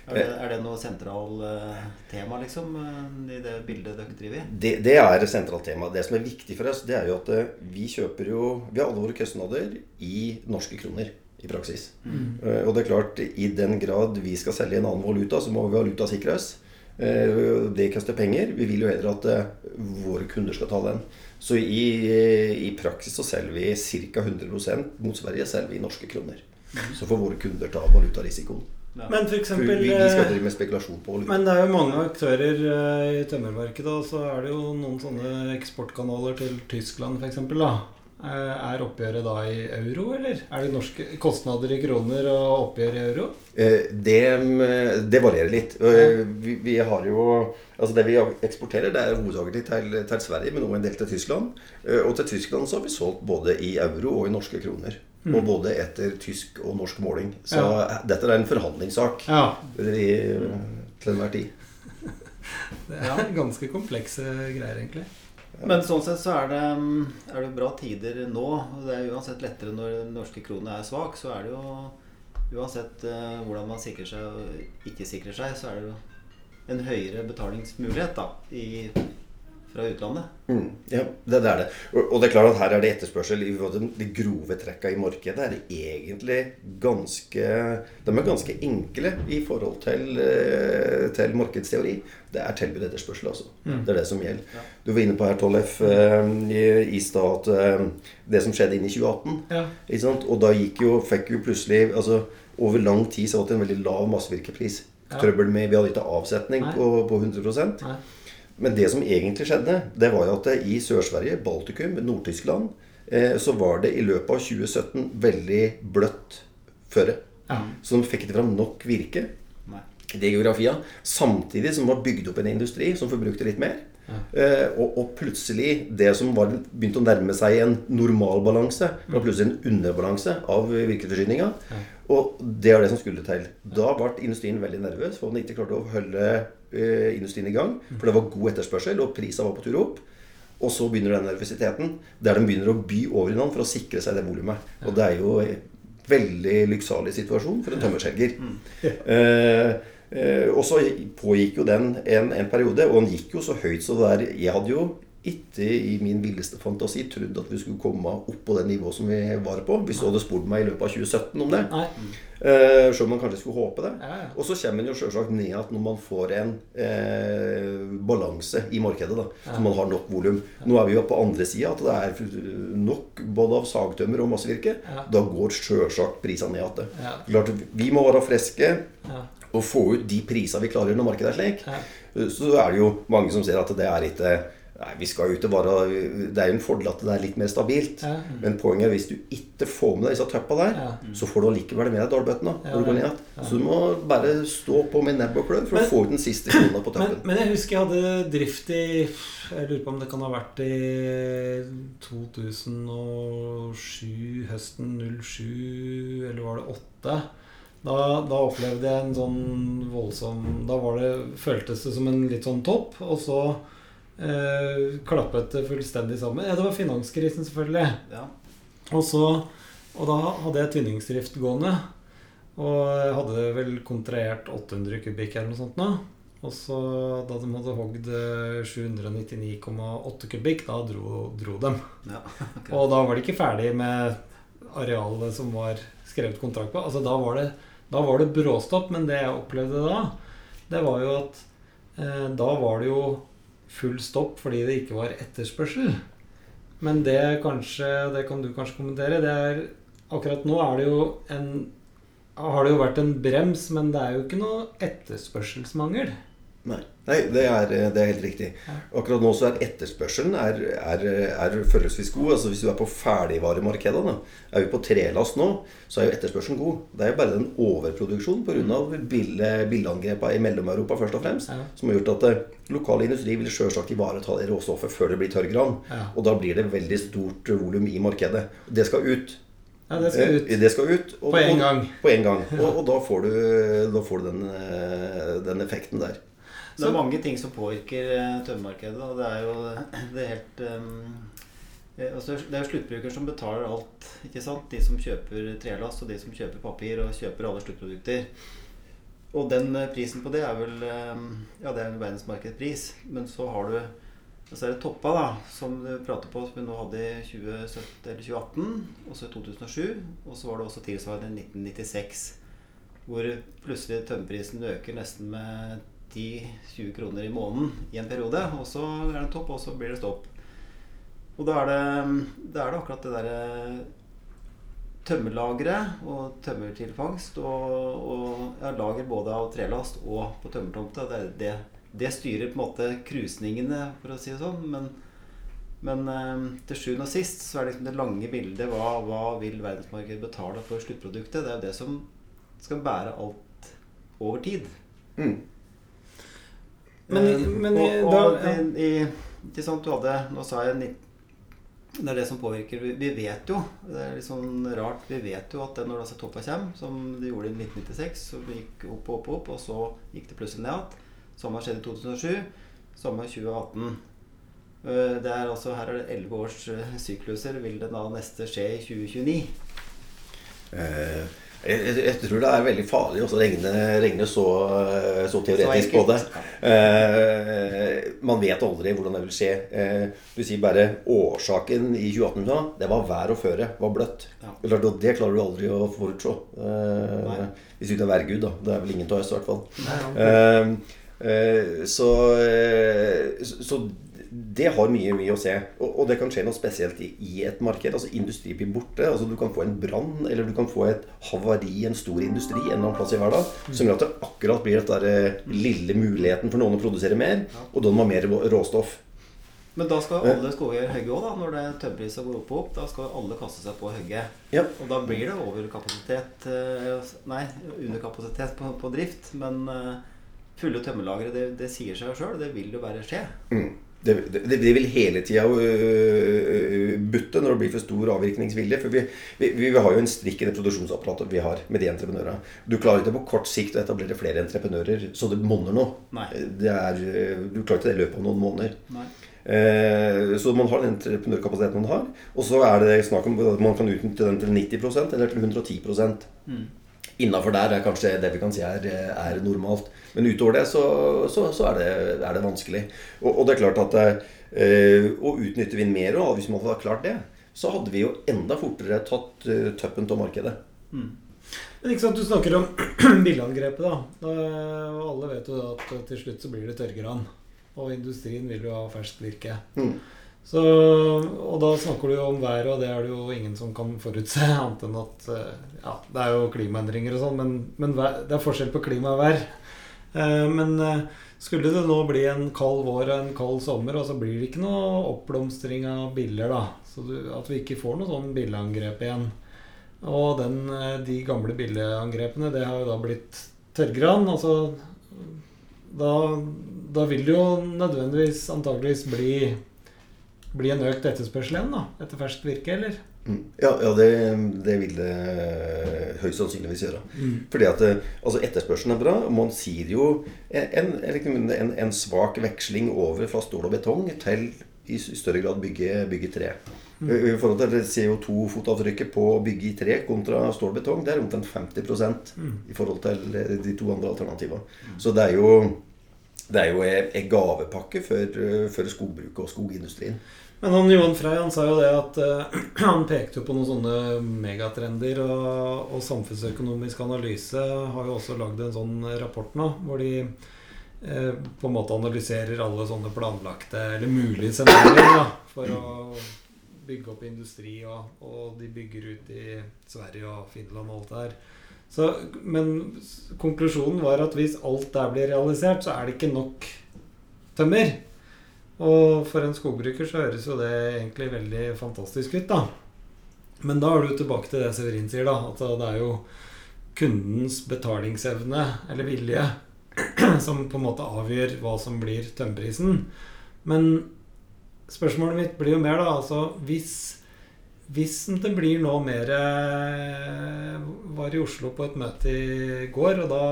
Er det, er det noe sentral eh, tema, liksom, eh, i det bildet dere driver i? Det, det er et sentralt tema. Det som er viktig for oss, det er jo at eh, vi kjøper jo Vi har alle våre kostnader i norske kroner i praksis. Mm. Og det er klart, i den grad vi skal selge en annen valuta, så må vi valutasikre oss. Eh, Det koster penger. Vi vil jo heller at eh, våre kunder skal ta den. Så i, i praksis så selger vi ca. 100 mot Sverige selger vi i norske kroner. Så får våre kunder ta valutarisikoen. Ja. Men for For eksempel vi, vi skal eh, drive med spekulasjon på valuta. Men det er jo mange aktører eh, i tømmermarkedet, og så er det jo noen sånne eksportkanaler til Tyskland f.eks. Eh, Er oppgjøret da i euro, eller? Er det norske kostnader i kroner og oppgjør i euro? Eh, Det, mm, det varierer litt. Eh, Vi, vi har jo Altså Det vi eksporterer, det er hovedsakelig til, til Sverige, men også en del til Tyskland. Og til Tyskland så har vi solgt både i euro og i norske kroner. Og både etter tysk og norsk måling. Så Ja. dette er en forhandlingssak Ja. i, til enhver tid. Det er ganske komplekse greier, egentlig. Men sånn sett så er det, er det bra tider nå. Det er uansett lettere når den norske kronen er svak. Så er det jo Uansett eh, hvordan man sikrer seg og ikke sikrer seg, så er det jo en høyere betalingsmulighet da i, fra utlandet. Mm, ja, det, det er det. Og, og det er klart at her er det etterspørsel. i De grove trekka i markedet er egentlig ganske De er ganske enkle i forhold til, eh, til markedsteori. Det er tilbud etterspørsel, altså. Det er det som gjelder. Ja. Du var inne på her, Tollef, eh, i, stad at eh, det som skjedde inn i 2018 Ja. Og da gikk jo, fikk jo plutselig altså Over lang tid så var det en veldig lav massevirkepris. Trøbbel med Vi hadde ikke avsetning på, på 100 Nei. Men det som egentlig skjedde, det var jo at det i Sør-Sverige, Baltikum, Nord-Tyskland, eh, så var det i løpet av 2017 veldig bløtt føre. Ja. Så de fikk ikke fram nok virke Nei. i de geografia. Samtidig som det var bygd opp en industri som forbrukte litt mer. Eh, og, og plutselig, det som var, begynte å nærme seg en normalbalanse, var plutselig en underbalanse av virkeforsyninga. Og det er det som skulle til. Da ble industrien veldig nervøs, for den ikke klarte å holde industrien i gang. For det var god etterspørsel, og prisa var på tur opp. Og så begynner den nervøsiteten, der de begynner å by over hverandre for å sikre seg det volumet. Og det er jo en veldig lykksalig situasjon for en tømmerselger. Eh, eh, og så pågikk jo den en, en periode, og den gikk jo så høyt så det der Jeg hadde jo ikke i min villeste fantasi trodd at vi skulle komme opp på det nivået som vi var på, hvis du hadde spurt meg i løpet av 2017 om det. Uh, Selv om man kanskje skulle håpe det. Ja, ja. Og så kommer man jo selvsagt ned igjen når man får en uh, balanse i markedet. da, Så man har nok volum. Nå er vi jo på andre sida, at det er nok både av sagtømmer og massevirke. Ja. Da går selvsagt prisene ned igjen. Ja. Vi må være friske Ja. og få ut de prisene vi klarer når markedet er slik. Ja. Så er det jo mange som ser at det er ikke Nei, vi skal ut og bare Det er jo en fordel at det er litt mer stabilt. Ja. Men poenget er hvis du ikke får med deg disse tøppa der, Ja. så får du allikevel med deg dalbøttene. Ja. Så du må bare stå på med nebb og klør for Men- å få ut den siste krona på Men, tøppen. men jeg husker jeg hadde drift i Jeg lurer på om det kan ha vært i 2007, høsten 07, eller var det 8? Da, da opplevde jeg en sånn voldsom Da var det, føltes det som en litt sånn topp, og så eh, klappet det fullstendig sammen. Ja, det var finanskrisen, selvfølgelig. Ja. Og så Og da hadde jeg tynningsdrift gående. Og jeg hadde vel kontrahert 800 kubikk eller noe sånt nå. Og så da de hadde hogd eh, 799,8 kubikk, da dro, dro dem. Ja. Og da var de ikke ferdig med arealet som var skrevet kontrakt på. Altså da var det, da var det bråstopp, men det jeg opplevde da, det var jo at eh, da var det jo full stopp fordi det ikke var etterspørsel. Men det kanskje, det kan du kanskje kommentere, det er Akkurat nå er det jo en har det jo vært en brems, men det er jo ikke noe etterspørselsmangel. Nei, Nei det, er, det er helt riktig. Akkurat nå så er etterspørselen er, er, er forholdsvis god. Altså Hvis du er på ferdigvaremarkedet, er vi på trelast nå, så er jo etterspørselen god. Det er jo bare den overproduksjonen pga. billeangrepene i Mellom-Europa først og fremst, Ja. som har gjort at eh, lokal industri vil selvsagt ivareta det råstoffet før det blir tørrgran. Ja. Og da blir det veldig stort volum i markedet. Det skal ut. Ja, det skal ut. Eh, Det skal ut. og- På en og- gang. På en gang. Og, og da får du, da får du den, eh, den effekten der. Det er mange ting som påvirker eh, tømmermarkedet. Og det er jo det er helt um, altså Det er jo sluttbruker som betaler alt. ikke sant? De som kjøper trelast, og de som kjøper papir og kjøper alle sluttprodukter. Og den prisen på det er vel Ja, det er en verdensmarkedspris. Men så har du så er det toppa, da, som du prater på, som vi nå hadde i 2017 eller 2018, og så i 2007. Og så var det også tilsvarende i 1996, hvor plutselig tømmerprisen øker nesten med 10-20 kroner i måneden i en periode. Og så er det topp, og så blir det stopp. Og da er det, da er det akkurat det derre tømmerlagre og tømmertilfangst og, og ja, lager både av trelast og på tømmertomta. Det, det, det, styrer på en måte krusningene, for å si det sånn. Men, men eh, til sjuende og sist så er det liksom det lange bildet. Hva, hva vil verdensmarkedet betale for sluttproduktet? Det er jo det som skal bære alt over tid. Mm. Men, men og, og, da, ja. i, i, i, sånn, du hadde, Nå sa jeg 19 det er det som påvirker. Vi vet jo det er litt sånn rart, vi vet jo at når disse toppa kommer, som de gjorde i 1996, så gikk opp og opp, opp, og så gikk det plutselig ned igjen. Samme skjedde i 2007. Samme 2018. Eh, det er altså, her er det elleve års eh, sykluser. Vil det da neste skje i 2029? Eh, jeg, jeg, tror det er veldig farlig å regne, regne så, så, teoretisk på det. Eh, man vet aldri hvordan det vil skje. Eh, du sier bare årsaken i 2018 da, det var vær og føre. var bløtt. Ja. Det klarer du aldri å forutse. Eh, hvis du ikke er værgud, da. Det er vel ingen av oss, i hvert fall. Eh, eh, så, eh, så det har mye mye å se. Og, og, det kan skje noe spesielt i, i, et marked. altså Industri blir borte. altså Du kan få en brann, eller du kan få et havari i en stor industri en eller annen plass i hverdag, som gjør at det akkurat blir den eh, lille muligheten for noen å produsere mer, og da må mer råstoff. Men da skal alle skoger hogge òg, da. Når det tømmerprisen går opp og opp. Da skal alle kaste seg på å hogge. Ja. Og da blir det overkapasitet eh, Nei, underkapasitet på, på drift. Men eh, fulle tømmerlagre, det, det sier seg sjøl. Det vil jo bare skje. Mm det, det, det, vil hele tida butte når det blir for stor avvirkningsvilje. For vi, vi, vi, har jo en strikk i det produksjonsapparatet vi har med de entreprenørene. Du klarer ikke på kort sikt å etablere flere entreprenører så det monner noe. Er, du klarer ikke det i løpet av noen måneder. Eh, så man har den entreprenørkapasiteten man har. Og så er det snakk om at man kan utnytte den til 90% eller til 110 mm. Innafor der er kanskje det vi kan si er, er normalt. Men utover det så, så, så er, det, er, det, vanskelig. Og, og, det er klart at eh, Og utnytter vi mer og hvis man hadde klart det, så hadde vi jo enda fortere tatt uh, tuppen av markedet. Mm. Men ikke sant, Du snakker om billangrepet. da. Og alle vet jo at til slutt så blir det tørrgran. Og industrien vil jo ha ferskt virke. Mm. Så, og da snakker du jo om været, og det er det jo ingen som kan forutse. Annet enn at eh, ja, det er jo klimaendringer og sånn, men, men, det er forskjell på klima og vær. Eh, men eh, skulle det nå bli en kald vår og en kald sommer, og så blir det ikke noe oppblomstring av biller, da. Så du, at vi ikke får noe sånn billeangrep igjen. Og den, de gamle billeangrepene, det har jo da blitt tørrgran. Altså da, da vil det jo nødvendigvis antageligvis bli bli en økt etterspørsel igjen da, etter ferskt virke, eller? Mm. Ja, ja det, det, vil det høyst sannsynligvis gjøre. Mm. Fordi at eh, altså etterspørselen er bra. Man sier jo en, en, en, svak veksling over fra stål og betong til i større grad bygge, bygge tre. Mm. I forhold til CO2-fotavtrykket på å bygge i tre kontra stål og betong, det er omtrent 50 mm. i forhold til de to andre alternativene. Så det er jo det er jo en gavepakke for, for skogbruket og skogindustrien. Men han Johan Frey han sa jo det at uh, han pekte jo på noen sånne megatrender. Og, og, Samfunnsøkonomisk analyse har jo også lagd en sånn rapport nå, hvor de uh, på en måte analyserer alle sånne planlagte eller mulige scenarioer for å bygge opp industri. Og, og, de bygger ut i Sverige og Finland og alt det der. Så, men konklusjonen var at hvis alt der blir realisert, så er det ikke nok tømmer. Og for en skogbruker så høres jo det egentlig veldig fantastisk ut, da. Men da er du tilbake til det Severin sier, da. At det er jo kundens betalingsevne, eller vilje, som på en måte avgjør hva som blir tømmerprisen. Men spørsmålet mitt blir jo mer, da. Altså hvis hvis det blir nå mer eh, Var i Oslo på et møte i går, og da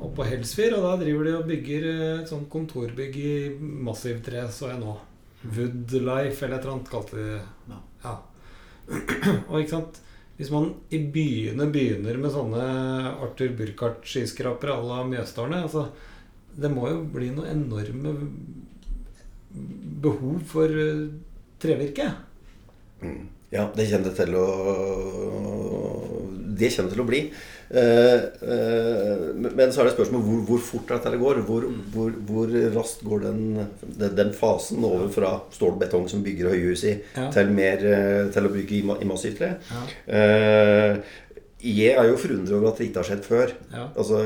og på Helsfyr, og da driver de og bygger et sånt kontorbygg i massivtre, så jeg nå. Woodlife, eller et eller annet kalte de det. Ja. Og ikke sant Hvis man i byene begynner med sånne Arthur Burkhardt-skyskrapere à la Mjøstårnet altså, Det må jo bli noe enorme behov for eh, trevirke. Mm. Ja, det kjenner til å det kjenner til å bli. Eh, eh, men så er det spørsmål hvor, hvor fort dette går. Hvor, hvor, hvor raskt går den, den, fasen over fra stål og betong som bygger høyhus i, ja. til, mer, eh, til å bygge i, massivt tre. Ja. Eh, jeg er jo forundret over at det ikke har skjedd før. Ja. Altså,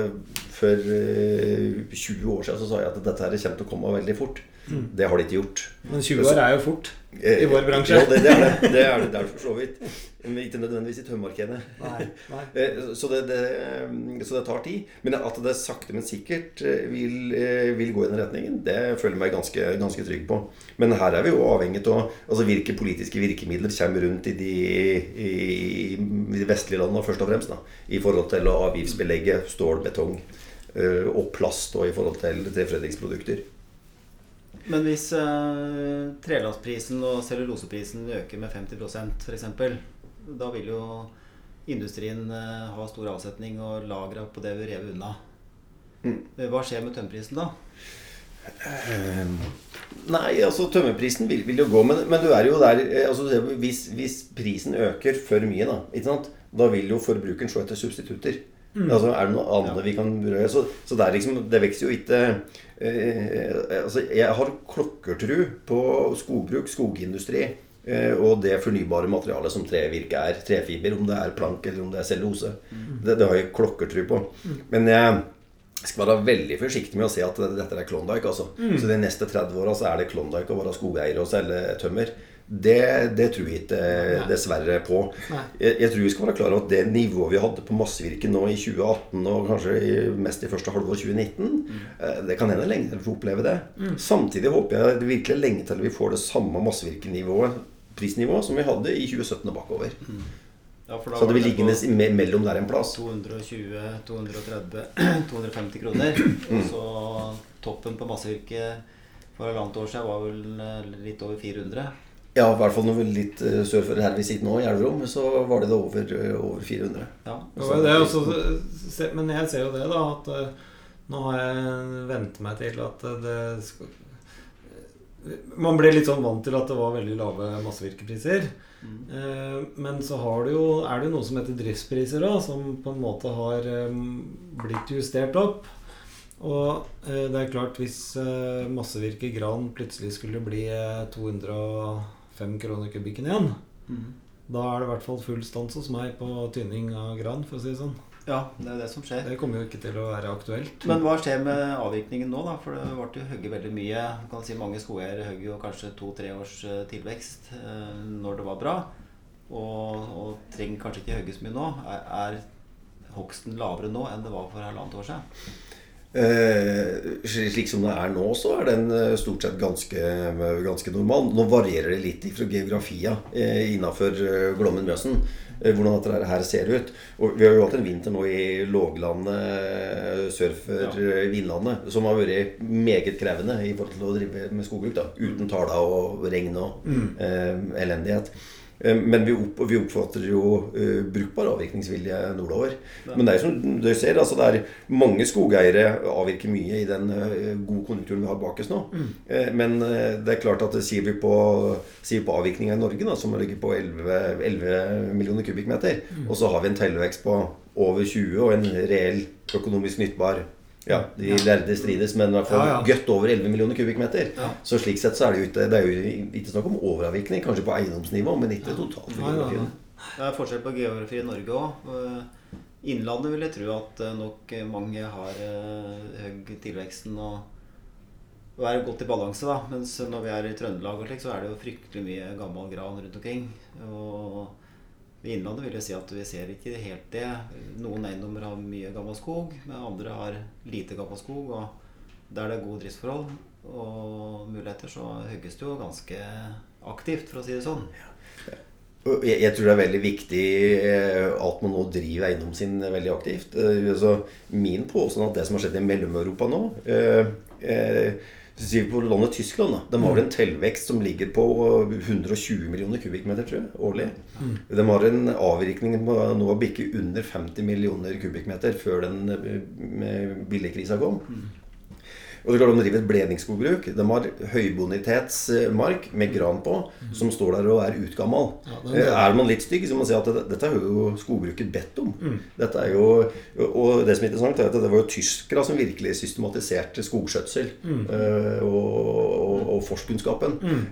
For 20 år siden så sa jeg at dette her kommer til å komme veldig fort. Mm. Det har de ikke gjort. Men 20 år er jo fort i vår bransje. Ja, det, det, er det. Det er det, det er for så vidt. Men ikke nødvendigvis i tømmermarkedet. Eh, så, så, det tar tid. Men at det sakte, men sikkert eh, vil, eh, vil gå i den retningen, det føler jeg meg ganske, ganske trygg på. Men her er vi jo avhengig av altså hvilke politiske virkemidler kommer rundt i de, i, i de vestlige landene først og fremst. Da, I forhold til å avgiftsbelegge stål, betong og plast og i forhold til treforedlingsprodukter. Men hvis uh, trelastprisen og celluloseprisen øker med 50% f.eks., da vil jo industrien uh, ha stor avsetning og lagra på det vi rev unna. Mm. Eh, hva skjer med tømmerprisen da? Uh, nei, altså tømmerprisen vil, vil, jo gå. Men, men, du er jo der altså, hvis, hvis, prisen øker for mye, da, da vil jo forbrukeren se etter substitutter. Mm. Altså, er det noe annet ja. vi kan berøre? Så, så det, liksom, det vokser jo ikke eh, altså, Jeg har klokkertru på skogbruk, skogindustri eh, og det fornybare materialet som trevirke er. Trefiber, om det er plank eller om det er cellulose. Mm. Det, det, har jeg klokkertru på. Mm. Men jeg skal være veldig forsiktig med å si at dette er Klondyke. Altså. Mm. Så de neste 30 åra er det Klondyke å være skogeier og selge tømmer. Det, det, tror jeg ikke eh, dessverre på. Jeg, jeg, tror vi skal være klar over at det nivået vi hadde på massevirke nå i 2018, og kanskje mest i første halvår 2019, mm. Eh, det kan hende lenge til vi får oppleve det. Mm. Samtidig håper jeg det virkelig lenge til vi får det samme massevirkenivået, prisnivået, som vi hadde i 2017 og bakover. Mm. Ja, så det vil liggende mellom der en plass. 220, 230, 250 kroner. Mm. Og så toppen på massevirke for halvannet år siden var vel eh, litt over 400. Ja, i hvert fall når vi litt uh, sør for her vi sitter nå, i Elverum, så var det, det over, uh, over 400. Ja, det også, men jeg ser jo det, da, at uh, nå har jeg vent meg til at det skal Man ble litt sånn vant til at det var veldig lave massevirkepriser. Mm. Men så jo, er det jo noe som heter driftspriser, da, som på en måte har blitt justert opp. Og det er klart, hvis massevirke gran plutselig skulle bli 200 fem kroner kubikken igjen. Mm. Da er det i hvert fall full stans hos meg på tynning av gran, for å si det sånn. Ja, det er det som skjer. Det kommer jo ikke til å være aktuelt. Men hva skjer med avvirkningen nå, da? For det ble jo hogget veldig mye. Du kan si Mange skogeiere hogger jo kanskje to-tre års eh, tilvekst eh, når det var bra. Og, og trenger kanskje ikke hogge så mye nå. Er, er hogsten lavere nå enn det var for halvannet år siden? Eh, slik som det er nå, så er den eh, stort sett ganske, ganske normal. Nå varierer det litt fra geografia eh, innafor Glommen-Mjøsen. Hvordan dette her ser ut. Og vi har jo hatt en vinter nå i låglandet sør for ja. Vinlandet som har vært meget krevende i forhold til å drive med skogbruk. da Uten taler og regn og mm. eh, elendighet. Eh, men vi, opp, vi, oppfatter jo uh, brukbar avvirkningsvilje nordover. Ja. Men det er som du ser, altså det er mange skogeiere avvirker mye i den uh, gode konjunkturen vi har bak oss nå. Mm. Uh, men det er klart at sier vi på, sier på avvirkninga i Norge, da, som ligger på 11, 11 millioner kubikkmeter, mm. og så har vi en tellevekst på over 20 og en reell økonomisk nyttbar ja, de lærde strides, men i hvert fall ja, ja. godt over 11 millioner kubikkmeter. Ja. Så slik sett så er det jo ikke, det er jo ikke snakk om overavvikling, kanskje på eiendomsnivå, men ikke totalt. Ja, det er forskjell på geografi i Norge òg. Eh, Innlandet vil jeg tro at eh, nok mange har uh, høy tilveksten og er godt i balanse. da, Mens når vi er i Trøndelag, og slik, så er det jo fryktelig mye gammel gran rundt omkring. og i Innlandet vil jeg si at vi ser ikke helt det. Noen eiendommer har mye gammel skog, men andre har lite gammel skog. Og der det er gode driftsforhold og muligheter, så hugges det jo ganske aktivt, for å si det sånn. Jeg, tror det er veldig viktig eh, at man nå driver eiendommen sin veldig aktivt. Eh, min påstand at det som har skjedd i Mellom-Europa nå eh vi på landet Tyskland, da. De har en tilvekst som ligger på 120 millioner kubikkmeter tror jeg, årlig. Mm. De har en avvirkning på nå å bikke under 50 millioner kubikkmeter før den billigkrisa kom. Mm. Og det er klart De driver et bledningsskogbruk. De har høybonitetsmark med gran på, som står der og er utgammal. Ja, er er man litt stygg, så må man si at det, dette er jo skogbruket bedt om. Mm. Dette er jo, og det som er interessant, er at det var jo tyskere som virkelig systematiserte skogskjøtsel Mm. eh, og, og, og forstkunnskapen. Mm.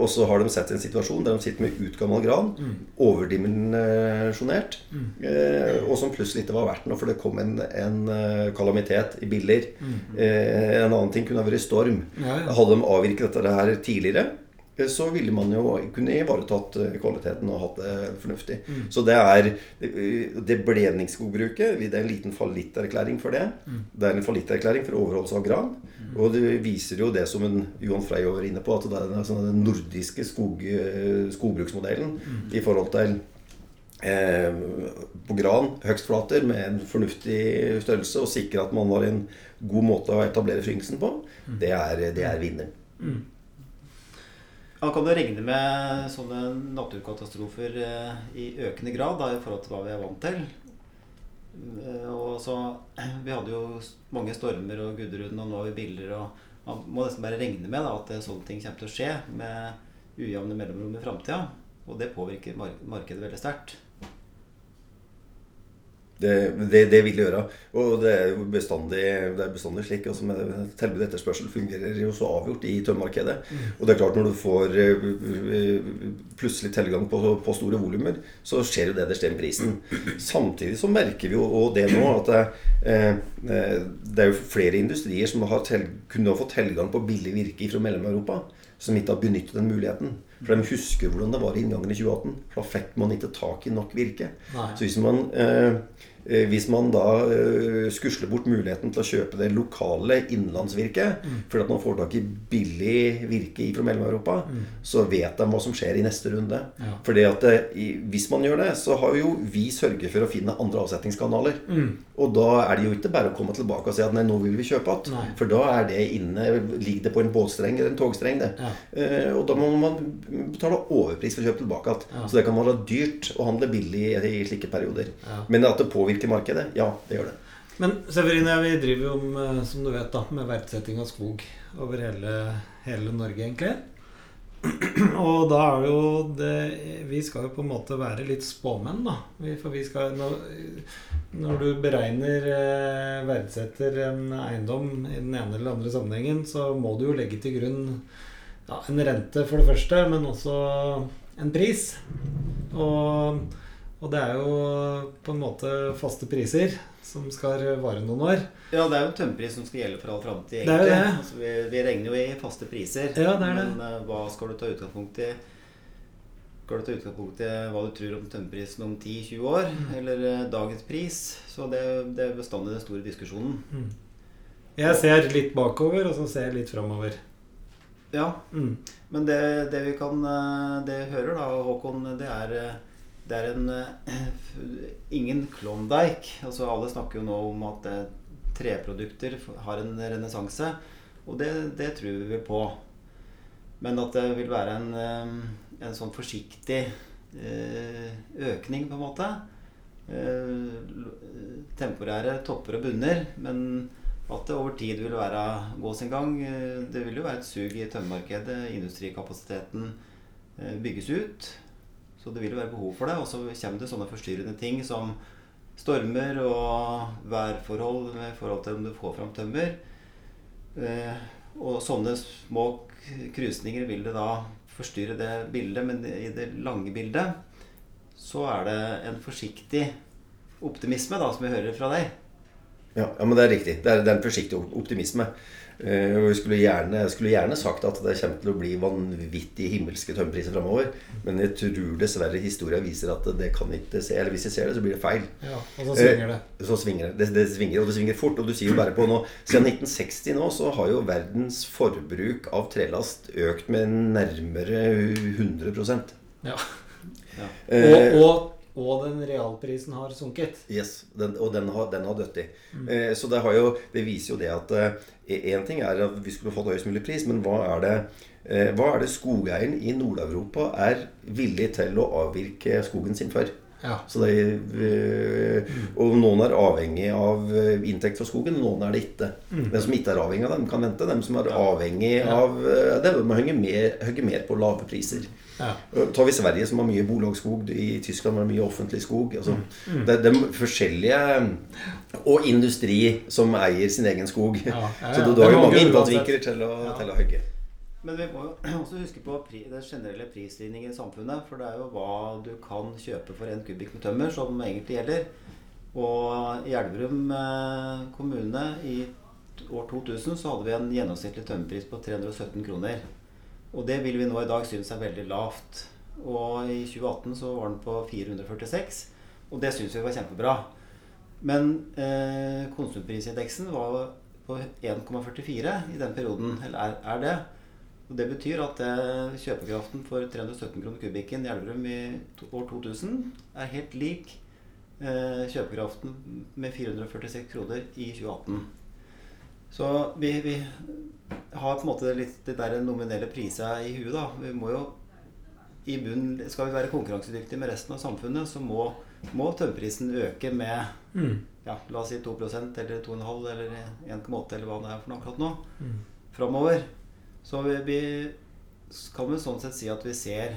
og så har de sett en situasjon der de sitter med utgammal gran, Mm. overdimensjonert, eh, og som plutselig ikke var verdt noe, for det kom en, en eh, kalamitet i biller. Eh, en annen ting kunne ha vært storm. Mm. Ja, ja. Hadde de avvirket dette her tidligere, eh, så ville man jo kunne ivaretatt eh, kvaliteten og hatt det fornuftig. Mm. Så det er eh, det bledningsskogbruket Det er en liten fallitterklæring for det. Mm. Det er en fallitterklæring for overholdelse av gran. Og det viser jo det som en Johan Frey var inne på, at det er den, sånn, den nordiske skog, eh, skogbruksmodellen Mm. i forhold til eh, på gran, høgstflater med en fornuftig størrelse, og sikre at man har en god måte å etablere fryngelsen på, Mm. det er, det er vinneren. Ja, kan du regne med sånne naturkatastrofer eh, i økende grad da, i forhold til hva vi er vant til? Eh, Og så, Vi hadde jo mange stormer og Gudrun, og nå har vi biller. og Man må nesten bare regne med da, at sånne ting kommer til å skje med ujevne mellomrom i framtida. Og det påvirker markedet veldig sterkt. Det, det, det vil gjøre. Og det er jo bestandig, det er bestandig slik. Altså med tilbud og etterspørsel fungerer jo så avgjort i tømmermarkedet. Og det er klart når du får eh, plutselig tilgang på, på store volumer, så skjer jo det det stemmer prisen. Samtidig så merker vi jo og det nå at det, eh, eh, det er jo flere industrier som har til, kunne ha fått tilgang på billig virke fra Mellom-Europa, som ikke har benyttet den muligheten. For de husker hvordan det var i inngangen i 2018. For da fikk man ikke tak i nok virke. Nei. Så hvis man, eh, eh, hvis man da eh, skusler bort muligheten til å kjøpe det lokale innenlandsvirket, fordi at man får tak i billig virke fra Mellom-Europa, så vet de hva som skjer i neste runde. Ja. Fordi at eh, Hvis man gjør det, så har jo vi sørget for å finne andre avsetningskanaler. Og da er det jo ikke bare å komme tilbake og si at nei, nå vil vi kjøpe igjen. For da er det inne, ligger det på en båtstreng eller en togstreng. det. Ja. Eh, og da må man betale overpris for å kjøpe tilbake igjen. Ja. Så det kan være dyrt å handle billig i, slike perioder. Men at det påvirker markedet, ja, det gjør det. Men Severin, vi driver jo med, som du vet, da, med verdsetting av skog over hele, hele Norge, egentlig. Og da er det jo det Vi skal jo på en måte være litt spåmenn, da. For vi skal når du beregner eh, verdsetter en eiendom i den ene eller andre sammenhengen, så må du jo legge til grunn ja, en rente, for det første, men også en pris. Og, og det er jo på en måte faste priser som skal vare noen år. Ja, det er jo en tømmerpris som skal gjelde for all framtid. Det er jo det. Altså, vi, vi regner jo i faste priser. Ja, det er det. Men uh, hva skal du ta utgangspunkt i? Skal du ta utgangspunkt i hva du tror om tømmerprisen om 10-20 år? Mm. Eller uh, dagens pris? Så det, det er bestandig den store diskusjonen. Jeg ser litt bakover, og så ser jeg litt framover. Ja, Mm. men det, det vi kan eh, Det vi hører da, Håkon, det er det er en eh, ingen Klondyke. Altså Alle snakker jo nå om at eh, treprodukter har en renessanse. Og det, det tror vi på. Men at det vil være en, eh, en sånn forsiktig økning, på en måte. Temporære topper og bunner. Men at det over tid vil være gå sin gang. Det vil jo være et sug i tømmermarkedet. Industrikapasiteten bygges ut. Så det vil jo være behov for det. Og så kommer det sånne forstyrrende ting som stormer og værforhold med forhold til om du får fram tømmer. Eh, og sånne små krusninger vil det da forstyrre det bildet, men i det lange bildet så er det en forsiktig optimisme, da, som vi hører fra deg. Ja, ja, men det er riktig. Det er, det er en forsiktig optimisme. Eh, og jeg skulle gjerne, jeg skulle gjerne sagt at det kommer til å bli vanvittig himmelske tømmerpriser framover. Men jeg tror dessverre historia viser at det kan ikke se Eller hvis jeg ser det, så blir det feil. Ja, og så svinger det. Eh, Så svinger det. det. Det svinger, og det svinger fort. Og du sier jo bare på nå Siden 1960 nå så har jo verdens forbruk av trelast økt med nærmere 100 Ja. Ja. Eh, Og, og, og den realprisen har sunket. Yes, den, og den har, den har dødd i. Eh, så det, har jo, det viser jo det at Én ting er at vi skulle fått høyest mulig pris, men hva er det eh, hva er det skogeieren i Nord-Europa er villig til å avvirke skogen sin for? Ja. Det, øh, og noen er avhengig av øh, inntekt fra skogen, noen er det ikke. Mm. Den som ikke er avhengig av dem, kan vente. De som er avhengig av øh, det, må hogge mer, mer, på lave priser. Ja. Tar vi Sverige, som har mye bolagsskog, i Tyskland har mye offentlig skog altså, mm. Det, det, er forskjellige Og industri som eier sin egen skog. Ja, ja, Så du, du har jo mange innfallsvinkler til, til, å hogge. Men vi må jo også huske på den generelle prisstigningen i samfunnet. For det er jo hva du kan kjøpe for en kubikk med tømmer som egentlig gjelder. Og i Elverum eh, kommune i år 2000 så hadde vi en gjennomsnittlig tømmerpris på 317 kroner. Og det vil vi nå i dag synes er veldig lavt. Og i 2018 så var den på 446, og det syns vi var kjempebra. Men eh, konsumprisindeksen var på 1,44 i den perioden, eller er, er, det. Og Det betyr at eh, kjøpekraften for 317 kroner kubikken i Elverum i år 2000 er helt lik eh, kjøpekraften med 446 kroner i 2018. Så vi, vi har på en måte litt det der nominelle priser i huet, da. Vi må jo i bunnen Skal vi være konkurransedyktige med resten av samfunnet, så må, må tømmerprisen øke med mm. ja, la oss si 2% eller 2,5 eller 1,8 eller hva det er for noe akkurat nå. Mm. Framover. Så vi, vi kan vel sånn sett si at vi ser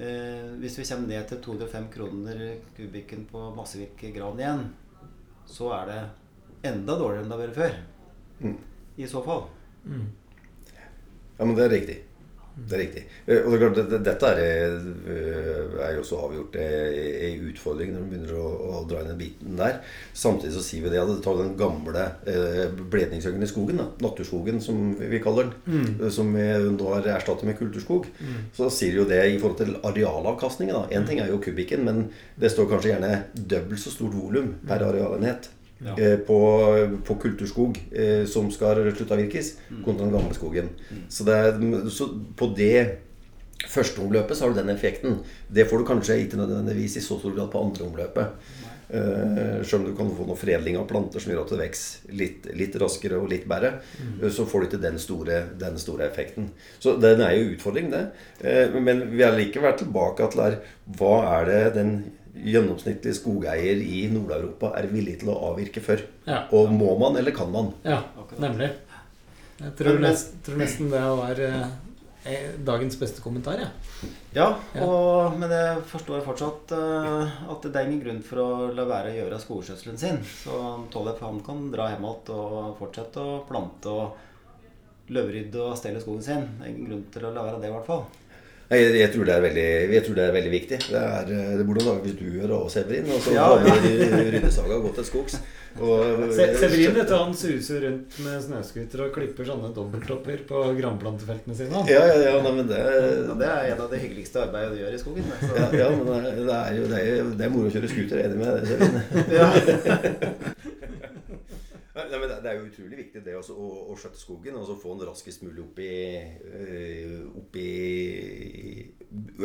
eh, Hvis vi kommer ned til 205 kroner kubikken på massevirke gran igjen, så er det enda dårligere enn det har vært før. Mm. I så fall. Mm. Ja, men det er riktig. Det er riktig. Eh, og det er klart, Dette er, eh, er jo så avgjort en utfordring når man begynner å, å, dra inn den biten der. Samtidig så sier vi det at det tar den gamle eh, bledningshøgen i skogen, da, naturskogen som vi kaller den, mm. som vi nå har erstattet med kulturskog, mm. så sier jo det i forhold til arealavkastningen. Én ting er jo kubikken, men det står kanskje gjerne dobbelt så stort volum per arealenhet ja. Eh, på, på, kulturskog eh, som skal sluttavvirkes, mm. kontra den gamle skogen. Mm. Så, det er, så, på det første omløpet så har du den effekten. Det får du kanskje ikke nødvendigvis i så stor grad på andre omløpet. Uh, Selv om du kan få noe foredling av planter som gjør at det vokser litt, litt, raskere og litt bedre, mm. så får du ikke den store, den store, effekten. Så den er jo utfordring, det. Uh, men vi har likevel tilbake til hva er det den gjennomsnittlig skogeier i Nord-Europa er villig til å avvirke før. Ja. Og må man, eller kan man? Ja, nemlig. Jeg tror, nesten, tror nesten det var eh, dagens beste kommentar, ja. Ja, og, men jeg forstår fortsatt eh, at det er ingen grunn for å la være å gjøre skogskjøtselen sin. Så Tollef han kan dra hjem igjen og fortsette å plante og løvrydde og stelle skogen sin. Det er ingen grunn til å la være det, i hvert fall. Jeg, jeg, tror veldig, jeg, tror det er veldig, viktig. Det, er, eh, det burde lages duer og Severin. Og så ja, har vi ryddesaga gått til skogs. Og, Severin vet du, han suser rundt med snøscooter og klipper sånne dobbelttopper på granplantefeltene sine. Ja, ja, ja, nei, det, ja, det er en av de hyggeligste arbeidene du gjør i skogen. Ja, ja, men det, det, er jo det er, det er moro å kjøre scooter. Enig med det, Severin. Nei, men det er jo utrolig viktig det også, å, å skjøtte skogen og så få den raskest mulig opp i, øh, opp i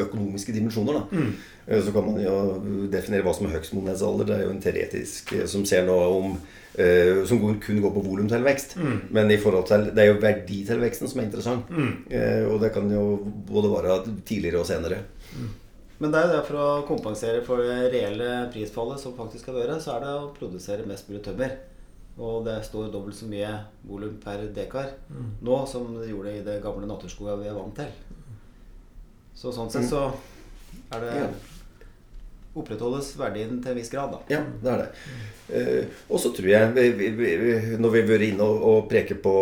økonomiske dimensjoner. Da. Mm. Eh, så kan man jo definere hva som er høgstmonedsalder. Det er jo en teoretisk eh, som ser noe om Som kun går på volumtilvekst. Mm. Men i forhold til, det er jo verditilveksten som er interessant. Mm. Og det kan jo både være tidligere og senere. Mm. Men det er jo det for å kompensere for det reelle prisfallet som faktisk skal være, så er det å produsere mest mulig tømmer. Og det står dobbelt så mye volum per dekar mm. nå som det gjorde i det gamle naturskoga vi er vant til. Så sånn sett så er det opprettholdes verdien til en viss grad, da. Ja, det er det. Eh, og så tror jeg, vi, vi, vi, når vi har vært inne og, og preker på,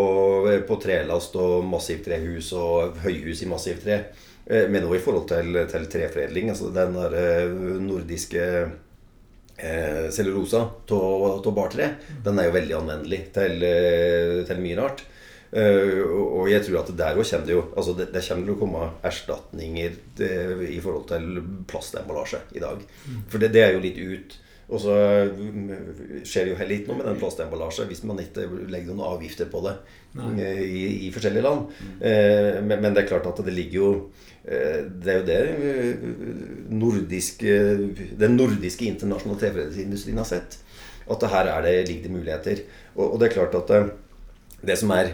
på, trelast og massivtrehus og høyhus i massivtre, eh, men også i forhold til, til treforedling, altså den der eh, nordiske eh, cellulosa av bartre, den er jo veldig anvendelig til, eh, til mye rart. Uh, og jeg tror at der òg kommer det jo altså det, det, kommer til å komme erstatninger det, eh, i forhold til plastemballasje i dag. Mm. For det, det, er jo litt ut. Og så skjer det jo heller ikke noe med den plastemballasje hvis man ikke legger noen avgifter på det i, i, forskjellige land. Mm. Uh, men, men, det er klart at det ligger jo Eh, det er jo det eh, nordiske, den nordiske internasjonale treforedlingsindustrien har sett. At her er det, ligger det muligheter. Og, og, det er klart at det, det som er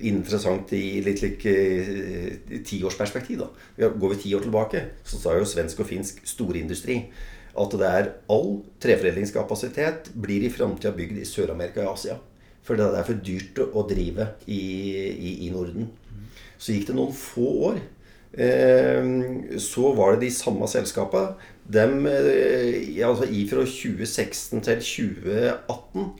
interessant i litt like, tiårsperspektiv da. Går vi ti år tilbake, så sa jo svensk og finsk storindustri at det er all treforedlingskapasitet blir i framtida bygd i Sør-Amerika og Asia. For det er for dyrt å drive i, i, i Norden. Så gikk det noen få år. Eh, så var det de samme selskapene. Dem, eh, altså Fra 2016 til 2018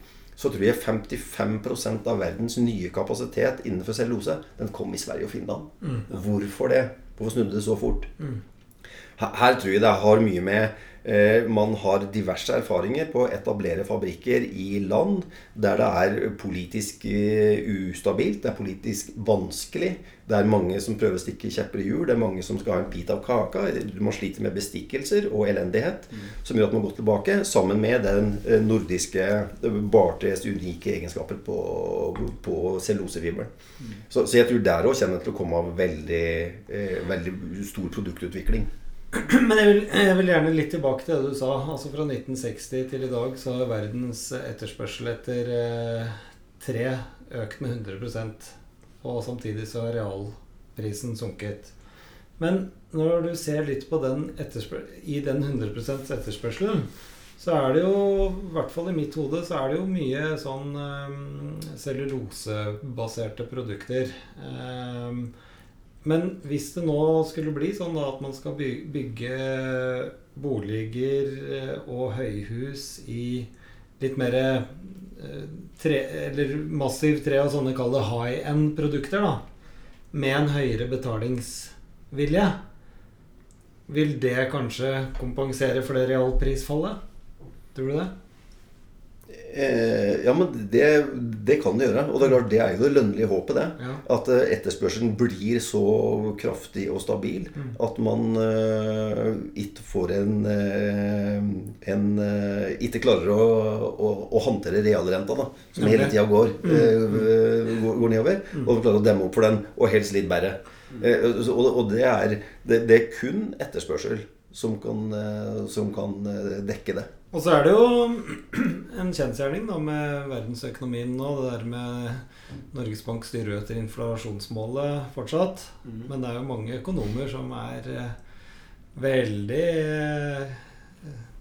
så tror jeg 55% av verdens nye kapasitet innenfor cellulose den kom i Sverige og Finland. Mm. Hvorfor det? Hvorfor snudde det så fort? Her, her tror jeg det har mye med Man har diverse erfaringer på å etablere fabrikker i land der det er politisk eh, ustabilt, det er politisk vanskelig. Det er mange som prøver å stikke kjepper i hjul. Det er mange som skal ha en bit av kaka. Man sliter med bestikkelser og elendighet, som gjør at man går tilbake, sammen med den eh, nordiske eh, Bartes unike egenskaper på, på cellulosefiberen. Så, så jeg tror der òg kommer til å komme av veldig, eh, veldig stor produktutvikling. Men jeg vil, jeg vil gjerne litt tilbake til det du sa. Altså Fra 1960 til i dag så har verdens etterspørsel etter eh, tre økt med 100% og samtidig så har realprisen sunket. Men når du ser litt på den i den 100% etterspørselen, så er det jo, i hvert fall i mitt hode, så er det jo mye sånn eh, cellulosebaserte produkter. Um, men hvis det nå skulle bli sånn da at man skal bygge boliger og høyhus i litt mer tre, eller massiv tre og sånne kall high end-produkter, da, med en høyere betalingsvilje, vil det kanskje kompensere for det realprisfallet? Tror du det? Eh, ja, men det, det, kan det gjøre. Og det er klart, det er jo det lønnlige håpet, det. Ja. At uh, etterspørselen blir så kraftig og stabil mm. at man eh, ikke får en, uh, en Ikke klarer å, å, å håndtere realrenta, da, som okay. hele tida går, mm. går, går, nedover. Mm. Og klarer å demme opp for den, og helst litt bedre. Mm. Og, og, det, er, det, det, er kun etterspørsel som kan, som kan dekke det. Og så er det jo en kjensgjerning da med verdensøkonomien nå. Det der med Norges Bank styrer etter inflasjonsmålet fortsatt. Mm. Men det er jo mange økonomer som er eh, veldig eh,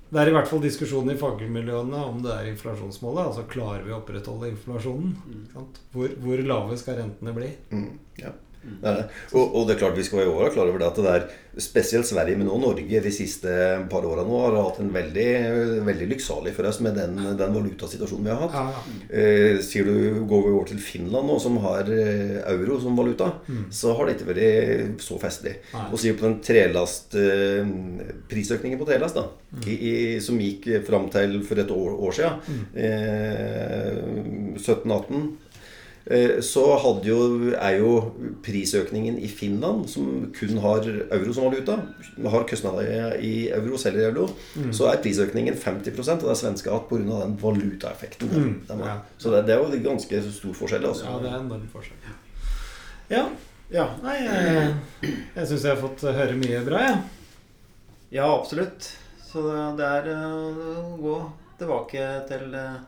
Det er i hvert fall diskusjon i fagmiljøene om det er inflasjonsmålet. Altså klarer vi å opprettholde inflasjonen? Mm. Hvor, hvor, lave skal rentene bli? Mm. Ja. Det det. Og, og, det er klart vi skal være klar over det at det er spesielt Sverige, men også Norge de siste par åra nå har hatt en veldig, veldig lykksalig for oss med den, den valutasituasjonen vi har hatt. Ja, ja. Eh, sier du går vi over til Finland nå, som har eh, euro som valuta, mm. så har det ikke vært så festlig. Nei. Og sier på den trelast eh, prisøkningen på trelast, da, mm. i, i, som gikk fram til for et år, år siden, mm. eh, 17-18 Eh, så jo, er jo prisøkningen i Finland, som kun har euro som valuta, har kostnader i euro, selger euro, mm. så er prisøkningen 50% og det er svenske hatt pga. den valutaeffekten. Mm. Ja. Så det, det, er jo ganske stor forskjell. Altså. Ja, det er en enorm forskjell. Ja. ja. Nei, jeg, jeg syns jeg har fått høre mye bra, jeg. Ja. ja, absolutt. Så det er å gå tilbake til eh,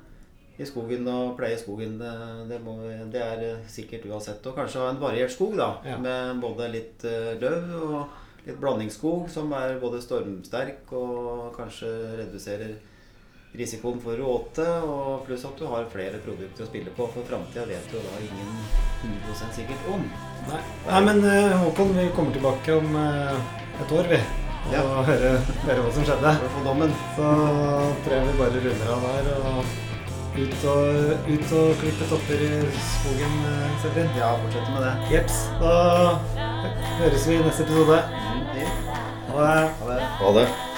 i skogen og pleie skogen. Det, det, må, det, er eh, sikkert uansett. Og kanskje ha en variert skog, da. Ja. Med både litt uh, løv og litt blandingsskog som er både stormsterk og kanskje reduserer risikoen for råte. Og pluss at du har flere produkter å spille på. For framtida vet du da ingen 100% sikkert om. Nei, Nei men uh, Håkon, vi kommer tilbake om et år, vi. Og ja. høre, høre, hva som skjedde. Så tror jeg vi bare runder av der. og ut og, ut og klippe topper i skogen, eh, Ja, fortsette med det. Jeps. Da høres vi i neste episode. Mm, ha det. Ha det. Ha det.